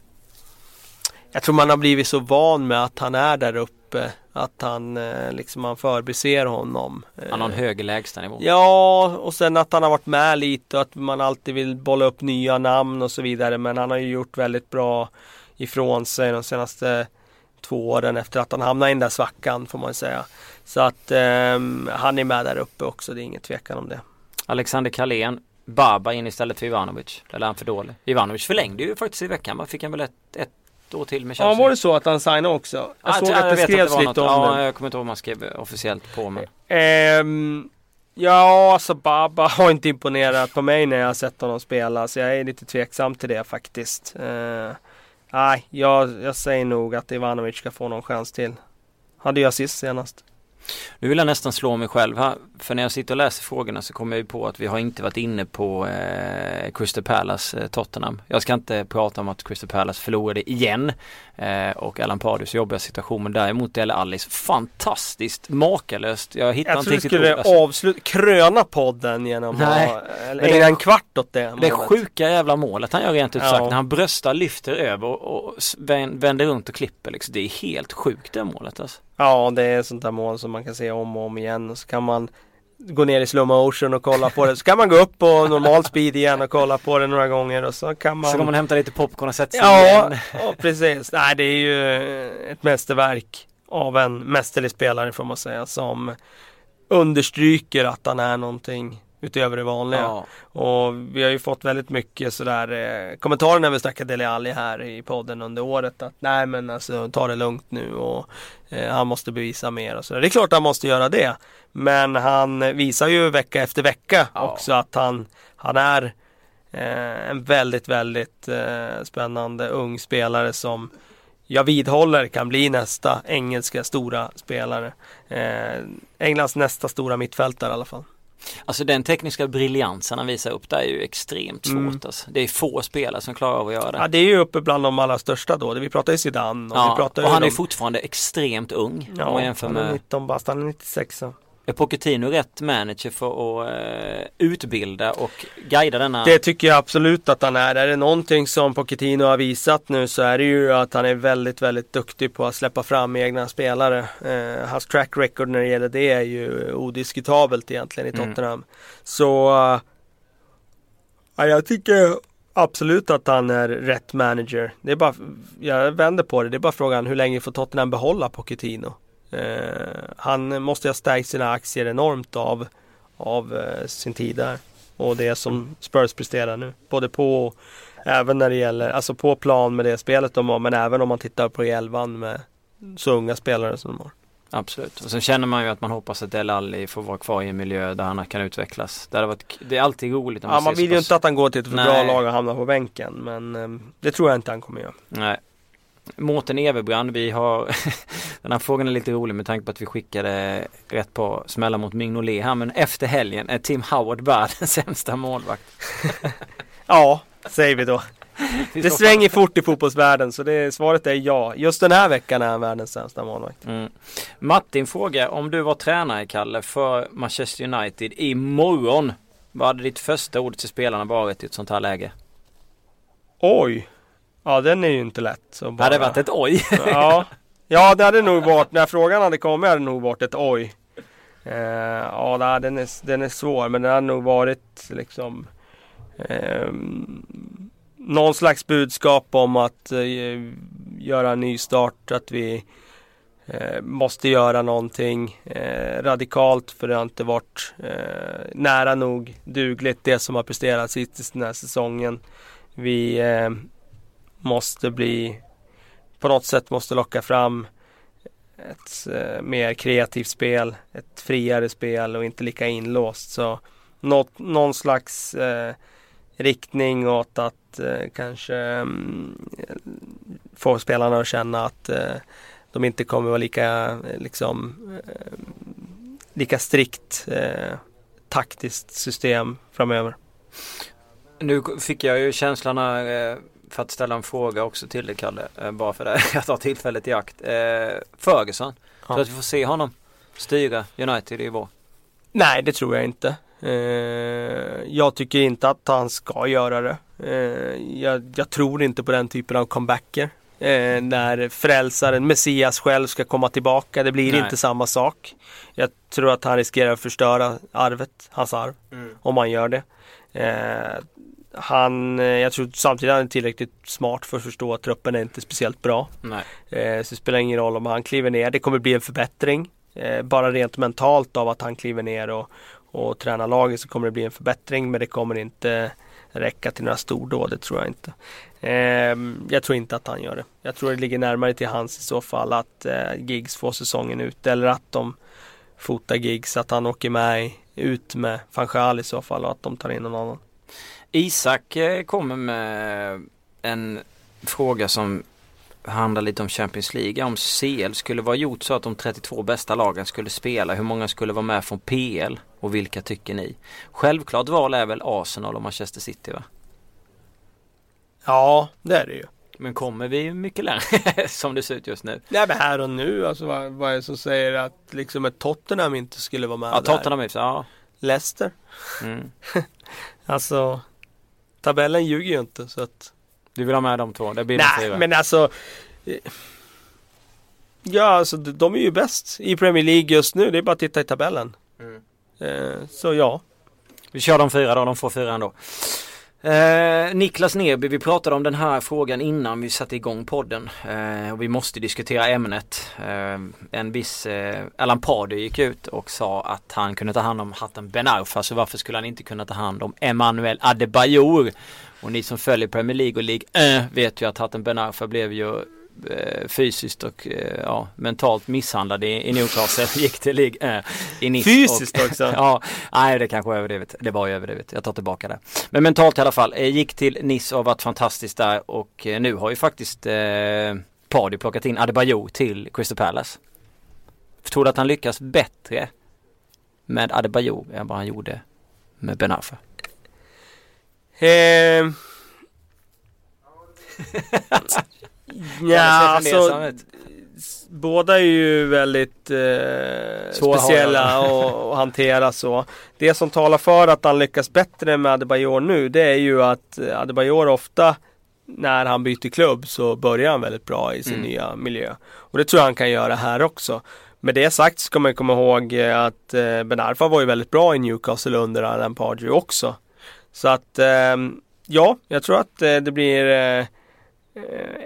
Jag tror man har blivit så van med att han är där uppe att han eh, liksom man förbiser honom. Han har en högre lägstanivå. Ja, och sen att han har varit med lite och att man alltid vill bolla upp nya namn och så vidare. Men han har ju gjort väldigt bra ifrån sig de senaste två åren efter att han hamnade i den där svackan får man säga. Så att eh, han är med där uppe också, det är inget tvekan om det. Alexander Kalén, Baba in istället för Ivanovic. Eller är han för dålig? Ivanovic förlängde ju faktiskt i veckan. Man fick han väl ett, ett år till med Chelsea. Ja, var det så att han signade också? Jag ah, såg att det skrevs lite om ja, det. jag kommer inte ihåg om han skrev officiellt på men. Um, ja, alltså Baba har inte imponerat på mig när jag har sett honom spela. Så jag är lite tveksam till det faktiskt. Uh, Nej, jag, jag säger nog att Ivanovic ska få någon chans till. Hade jag sist senast. Nu vill jag nästan slå mig själv här. För när jag sitter och läser frågorna så kommer jag ju på att vi har inte varit inne på eh, Crystal Palace eh, Tottenham. Jag ska inte prata om att Crystal Palace förlorade igen. Eh, och Alan Pardews jobbiga situation. Men däremot Dele Alice fantastiskt makalöst. Jag hittar inte riktigt Jag trodde du skulle avsluta, kröna podden genom Nej, att eller, ägna en kvart åt det. Det sjuka jävla målet han gör rent ut sagt. Ja. När han bröstar, lyfter över och, och vänder runt och klipper. Liksom. Det är helt sjukt det målet alltså. Ja, det är sånt där mål som man kan se om och om igen. Och så kan man gå ner i slow motion och kolla på det. Så kan man gå upp på normal speed igen och kolla på det några gånger och så kan man... Så kan man hämta lite popcorn och sätta sig ja, igen. Ja, precis. Nej, det är ju ett mästerverk av en mästerlig spelare får man säga som understryker att han är någonting utöver det vanliga. Ja. Och vi har ju fått väldigt mycket sådär eh, kommentarer när vi snackade Dele Alli här i podden under året att nej men alltså ta det lugnt nu och eh, han måste bevisa mer och sådär. Det är klart han måste göra det. Men han visar ju vecka efter vecka ja. också att han, han är eh, en väldigt, väldigt eh, spännande ung spelare som jag vidhåller kan bli nästa engelska stora spelare. Eh, Englands nästa stora mittfältare i alla fall. Alltså den tekniska briljansen han visar upp där är ju extremt svårt. Mm. Alltså. Det är få spelare som klarar av att göra det. Ja det är ju uppe bland de allra största då. Vi pratar ju Zidane och ja, vi pratar och han är fortfarande extremt ung. Ja, om man jämför är 19 bast, han är 96. Är Pochettino rätt manager för att uh, utbilda och guida denna? Det tycker jag absolut att han är. Är det någonting som Pochettino har visat nu så är det ju att han är väldigt, väldigt duktig på att släppa fram egna spelare. Uh, hans track record när det gäller det är ju odiskutabelt egentligen i mm. Tottenham. Mm. Så uh, ja, jag tycker absolut att han är rätt manager. Det är bara, jag vänder på det, det är bara frågan hur länge får Tottenham behålla Pochettino? Eh, han måste ha stärkt sina aktier enormt av, av eh, sin tid där. Och det som Spurs presterar nu. Både på och även när det gäller, alltså på plan med det spelet de har men även om man tittar på elvan med så unga spelare som de har. Absolut. Och sen känner man ju att man hoppas att Del Alli får vara kvar i en miljö där han kan utvecklas. Det, varit, det är alltid roligt. Man ja, man vill ju inte att han går till ett för bra lag och hamnar på bänken. Men eh, det tror jag inte han kommer göra. Nej. Mårten Everbrand, vi har Den här frågan är lite rolig med tanke på att vi skickade rätt på smällar mot Mignolet här men efter helgen är Tim Howard världens sämsta målvakt. ja, säger vi då. Det svänger fort i fotbollsvärlden så det, svaret är ja. Just den här veckan är han världens sämsta målvakt. Mm. Martin frågar om du var tränare Kalle för Manchester United imorgon. Vad hade ditt första ord till spelarna varit i ett sånt här läge? Oj! Ja den är ju inte lätt. Så bara... Hade det varit ett oj? ja. Ja det hade nog varit, när frågan hade kommit hade det nog varit ett oj. Eh, ja den är, den är svår men det hade nog varit liksom eh, någon slags budskap om att eh, göra en ny start, att vi eh, måste göra någonting eh, radikalt för det har inte varit eh, nära nog dugligt det som har presterats hittills den här säsongen. Vi eh, måste bli på något sätt måste locka fram ett eh, mer kreativt spel, ett friare spel och inte lika inlåst. Så något, någon slags eh, riktning åt att eh, kanske mm, få spelarna att känna att eh, de inte kommer vara lika, eh, liksom, eh, lika strikt eh, taktiskt system framöver. Nu fick jag ju känslan här eh, för att ställa en fråga också till dig Kalle. Eh, bara för det. Jag tar tillfället i akt. Eh, Ferguson. Ja. Du att vi får se honom styra United i vår? Nej det tror jag inte. Eh, jag tycker inte att han ska göra det. Eh, jag, jag, tror inte på den typen av comebacker. Eh, när frälsaren, Messias själv ska komma tillbaka. Det blir Nej. inte samma sak. Jag tror att han riskerar att förstöra arvet, hans arv. Mm. Om han gör det. Han, eh, jag tror samtidigt han är tillräckligt smart för att förstå att truppen är inte speciellt bra. Nej. Eh, så det spelar ingen roll om han kliver ner. Det kommer bli en förbättring. Eh, bara rent mentalt av att han kliver ner och, och tränar laget så kommer det bli en förbättring. Men det kommer inte räcka till några stordåd, det tror jag inte. Eh, jag tror inte att han gör det. Jag tror det ligger närmare till hans i så fall att eh, Giggs får säsongen ut eller att de fotar Giggs, att han åker med ut med Fanchal i så fall och att de tar in någon annan. Isak eh, kommer med en fråga som handlar lite om Champions League. Om CL skulle vara gjort så att de 32 bästa lagen skulle spela. Hur många skulle vara med från PL? Och vilka tycker ni? Självklart val är väl Arsenal och Manchester City va? Ja, det är det ju. Men kommer vi mycket längre som det ser ut just nu? Nej men här och nu, alltså vad, vad är det som säger att liksom ett Tottenham inte skulle vara med ja, där? Tottenham, ja. Leicester. Mm. alltså tabellen ljuger ju inte så att Du vill ha med de två? Det blir Nej men alltså Ja alltså de är ju bäst i Premier League just nu. Det är bara att titta i tabellen. Mm. Eh, så ja. Vi kör de fyra då, de får fyra ändå. Eh, Niklas Neby, vi pratade om den här frågan innan vi satte igång podden. Eh, och vi måste diskutera ämnet. Eh, en viss eh, Alan Pardew gick ut och sa att han kunde ta hand om hatten Ben Arfa. Så varför skulle han inte kunna ta hand om Emmanuel Adebayor? Och ni som följer Premier League och League äh, vet ju att hatten Ben Arfa blev ju fysiskt och eh, ja, mentalt misshandlad i, i Newcastle. Gick till League äh, i Nice. Fysiskt och, också? ja, nej det kanske var överdrivet. Det var ju överdrivet. Jag tar tillbaka det. Men mentalt i alla fall. Gick till Nice och varit fantastiskt där och nu har ju faktiskt eh, Pardy plockat in Adebayo till Crystal Palace. Tror du att han lyckas bättre med Adebayo än vad han gjorde med Ben Arfa? Eh... Ja, alltså, båda är ju väldigt eh, speciella att hantera så. Det som talar för att han lyckas bättre med Adebayor nu det är ju att Adebayor ofta när han byter klubb så börjar han väldigt bra i sin mm. nya miljö. Och det tror jag han kan göra här också. Med det sagt ska man komma ihåg att eh, Ben Arfa var ju väldigt bra i Newcastle under Alan Pardew också. Så att eh, ja, jag tror att eh, det blir eh, Eh,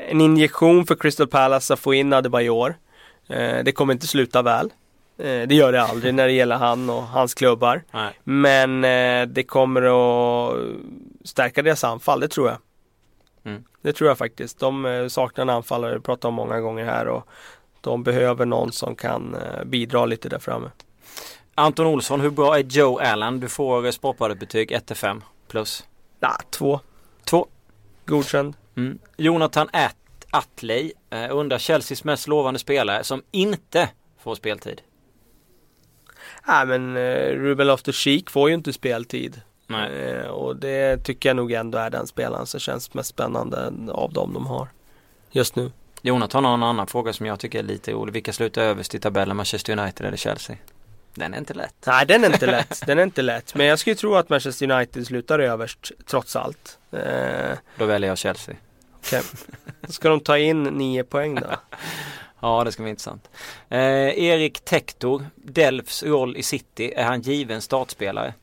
en injektion för Crystal Palace att få in Adebayor. Eh, det kommer inte sluta väl. Eh, det gör det aldrig när det gäller han och hans klubbar. Nej. Men det kommer att stärka deras anfall, det tror jag. Mm. Det tror jag faktiskt. De saknar en anfallare, det pratar om många gånger här. Och de behöver någon som kan bidra lite där framme. Anton Olsson, hur bra är Joe Allen? Du får sportbladet-betyg 1-5 plus. Ja, 2. 2. Godkänd. Mm. Jonathan At Atley eh, undrar Chelseas mest lovande spelare som inte får speltid. Nej men eh, Ruben Loftus-Cheek får ju inte speltid. Eh, och det tycker jag nog ändå är den spelaren som känns mest spännande av dem de har just nu. Jonathan har en annan fråga som jag tycker är lite rolig. Vilka slutar överst i tabellen? Manchester United eller Chelsea? Den är inte lätt. Nej den är inte lätt. Den är inte lätt. Men jag skulle tro att Manchester United slutar överst trots allt. Eh... Då väljer jag Chelsea. Okej. Okay. Ska de ta in nio poäng då? ja, det ska bli intressant. Eh, Erik Tektor, Delfs roll i City, är han given startspelare?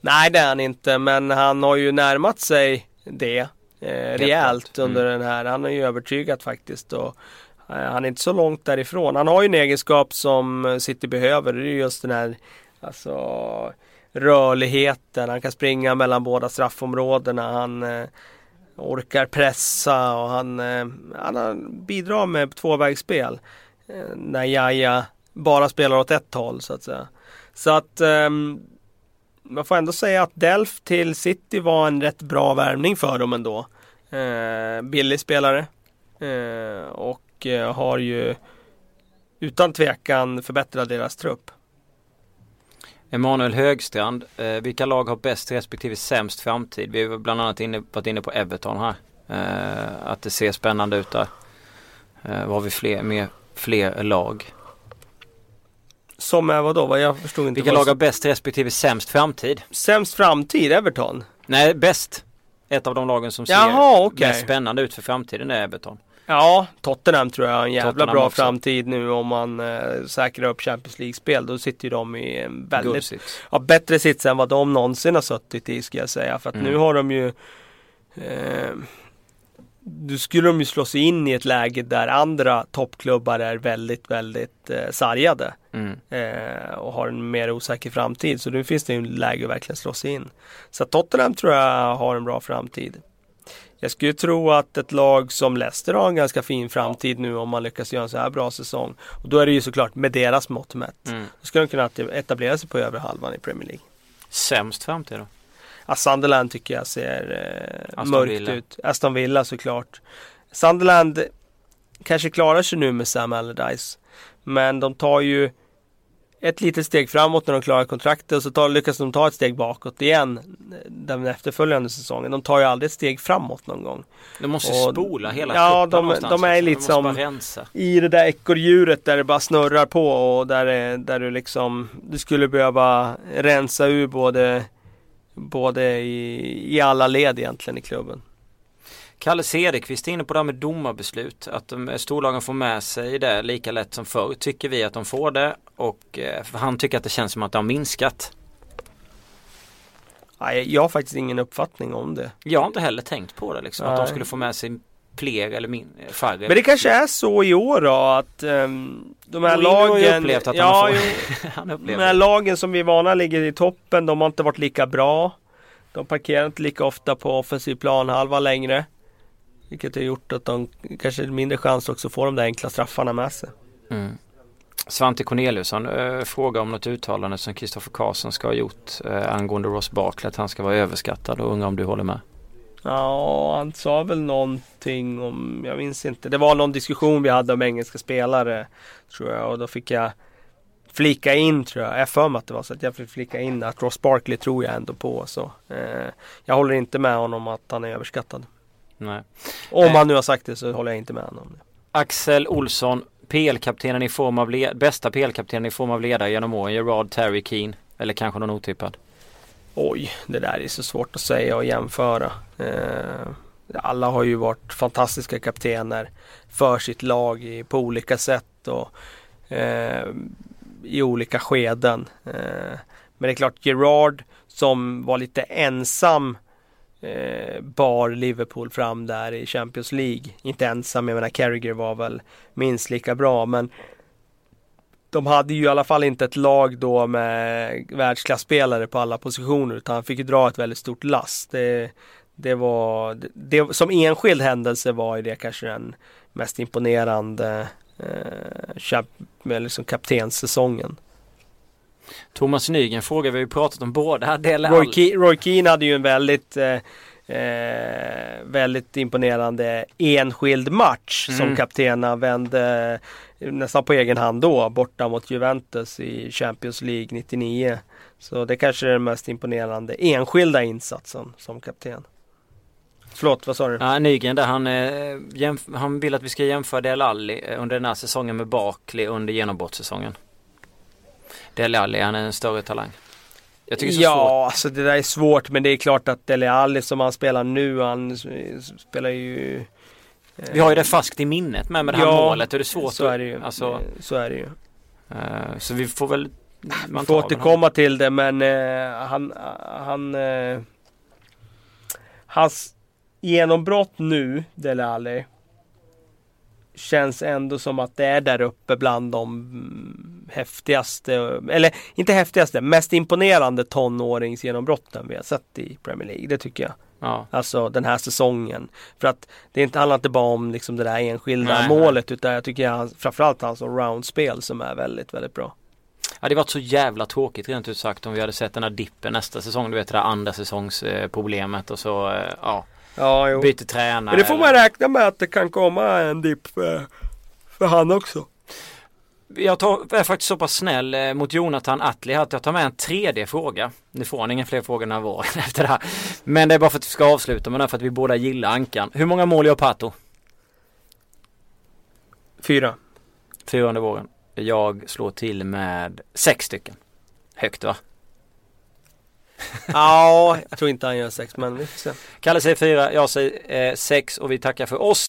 Nej, det är han inte, men han har ju närmat sig det eh, rejält mm. under den här. Han har ju övertygat faktiskt. Och, eh, han är inte så långt därifrån. Han har ju en egenskap som City behöver. Det är just den här alltså, rörligheten. Han kan springa mellan båda straffområdena. Han eh, orkar pressa och han, eh, han bidrar med tvåvägsspel. Eh, när Jaja bara spelar åt ett håll så att säga. Så att ehm, man får ändå säga att Delf till City var en rätt bra värvning för dem ändå. Eh, billig spelare. Eh, och eh, har ju utan tvekan förbättrat deras trupp. Emanuel Högstrand, eh, vilka lag har bäst respektive sämst framtid? Vi har bland annat inne, varit inne på Everton här. Eh, att det ser spännande ut där. Eh, vad har vi fler, mer, fler lag? Som är vadå? Jag förstod inte. Vilka lag har bäst respektive sämst framtid? Sämst framtid, Everton? Nej, bäst. Ett av de lagen som ser Jaha, okay. mest spännande ut för framtiden är Everton. Ja, Tottenham tror jag har en jävla Tottenham bra också. framtid nu om man eh, säkrar upp Champions League-spel. Då sitter ju de i en väldigt ja, bättre sits än vad de någonsin har suttit i ska jag säga. För att mm. nu har de ju eh, nu skulle de ju slå sig in i ett läge där andra toppklubbar är väldigt, väldigt eh, sargade. Mm. Eh, och har en mer osäker framtid. Så nu finns det ju en läge att verkligen slå sig in. Så Tottenham tror jag har en bra framtid. Jag skulle tro att ett lag som Leicester har en ganska fin framtid nu om man lyckas göra en så här bra säsong. Och då är det ju såklart med deras mått mätt. Mm. Då ska de kunna etablera sig på över halvan i Premier League. Sämst framtid då? Ja, Sunderland tycker jag ser eh, mörkt Villa. ut. Aston Villa såklart. Sunderland kanske klarar sig nu med Sam Allardyce. Men de tar ju ett litet steg framåt när de klarar kontraktet och så tar, lyckas de ta ett steg bakåt igen den efterföljande säsongen. De tar ju aldrig ett steg framåt någon gång. De måste och, spola hela Ja, de, de är liksom i det där ekorrhjulet där det bara snurrar på och där, där du liksom du skulle behöva rensa ur både både i, i alla led egentligen i klubben. Kalle Cederqvist är inne på det här med domarbeslut. Att de, storlagen får med sig det lika lätt som förr. Tycker vi att de får det och eh, han tycker att det känns som att det har minskat. Nej, jag har faktiskt ingen uppfattning om det. Jag har inte heller tänkt på det liksom. Att de skulle få med sig fler eller min, färre. Men det kanske är så i år då att um, de här lagen... Har ju upplevt att ja, han får... De här lagen som vi är vana ligger i toppen, de har inte varit lika bra. De parkerar inte lika ofta på offensiv planhalva längre. Vilket har gjort att de kanske har mindre chans också att få de där enkla straffarna med sig. Mm. Svante Corneliusson äh, frågar om något uttalande som Kristoffer Karlsson ska ha gjort äh, angående Ross Barkley att han ska vara överskattad och undrar om du håller med? Ja, han sa väl någonting om, jag minns inte. Det var någon diskussion vi hade om engelska spelare tror jag och då fick jag flika in tror jag. Jag för mig att det var så att jag fick flika in att Ross Barkley tror jag ändå på. Så, eh, jag håller inte med honom att han är överskattad. Nej. Om eh. han nu har sagt det så håller jag inte med honom. Axel Olsson, PL-kaptenen i form av bästa PL-kaptenen i form av ledare genom åren, Gerard Terry Keane. Eller kanske någon otippad? Oj, det där är så svårt att säga och jämföra. Eh, alla har ju varit fantastiska kaptener för sitt lag i, på olika sätt och eh, i olika skeden. Eh, men det är klart Gerard som var lite ensam eh, bar Liverpool fram där i Champions League. Inte ensam, jag menar Carragher var väl minst lika bra men de hade ju i alla fall inte ett lag då med världsklasspelare på alla positioner utan han fick ju dra ett väldigt stort last. Det, det var, det, det, som enskild händelse var ju det kanske den mest imponerande eh, liksom kaptenssäsongen. Thomas Nygren frågar, vi har ju pratat om båda. Roy, Ke Roy Keane hade ju en väldigt eh, eh, väldigt imponerande enskild match mm. som kapten vände nästan på egen hand då borta mot Juventus i Champions League 99. Så det kanske är den mest imponerande enskilda insatsen som kapten. Förlåt, vad sa du? Ja, Nygren där han, eh, han vill att vi ska jämföra Del Alli eh, under den här säsongen med Barkley under genombrottssäsongen. Dele Alli, han är en större talang. Jag tycker det är så ja, svårt. alltså det där är svårt men det är klart att Dele Alli som han spelar nu, han spelar ju eh, Vi har ju det fast i minnet med, med det här ja, målet och det är svårt så är det ju. Alltså, så är det ju. Uh, så vi får väl man får återkomma till det men uh, han, han uh, Hans genombrott nu, Dele Alli känns ändå som att det är där uppe bland de häftigaste, eller inte häftigaste, mest imponerande tonåringsgenombrotten vi har sett i Premier League. Det tycker jag. Ja. Alltså den här säsongen. För att det inte, handlar inte bara om liksom det där enskilda nej, målet nej. utan jag tycker jag, framförallt hans roundspel som är väldigt, väldigt bra. Ja det varit så jävla tråkigt rent ut sagt om vi hade sett den här dippen nästa säsong. Du vet det där andra säsongsproblemet och så eh, ja Ja, jo. Byter tränare. Men det får man räkna med att det kan komma en dipp för, för han också. Jag tar, är faktiskt så pass snäll eh, mot Jonathan Atli att jag tar med en tredje fråga. Nu får han inga fler frågor när var efter det här. Men det är bara för att vi ska avsluta med det för att vi båda gillar Ankan. Hur många mål gör Pato? Fyra. Fyra under våren. Jag slår till med sex stycken. Högt va? ja, jag tror inte han gör sex men vi får se. Kalle säger fyra, jag säger eh, sex och vi tackar för oss.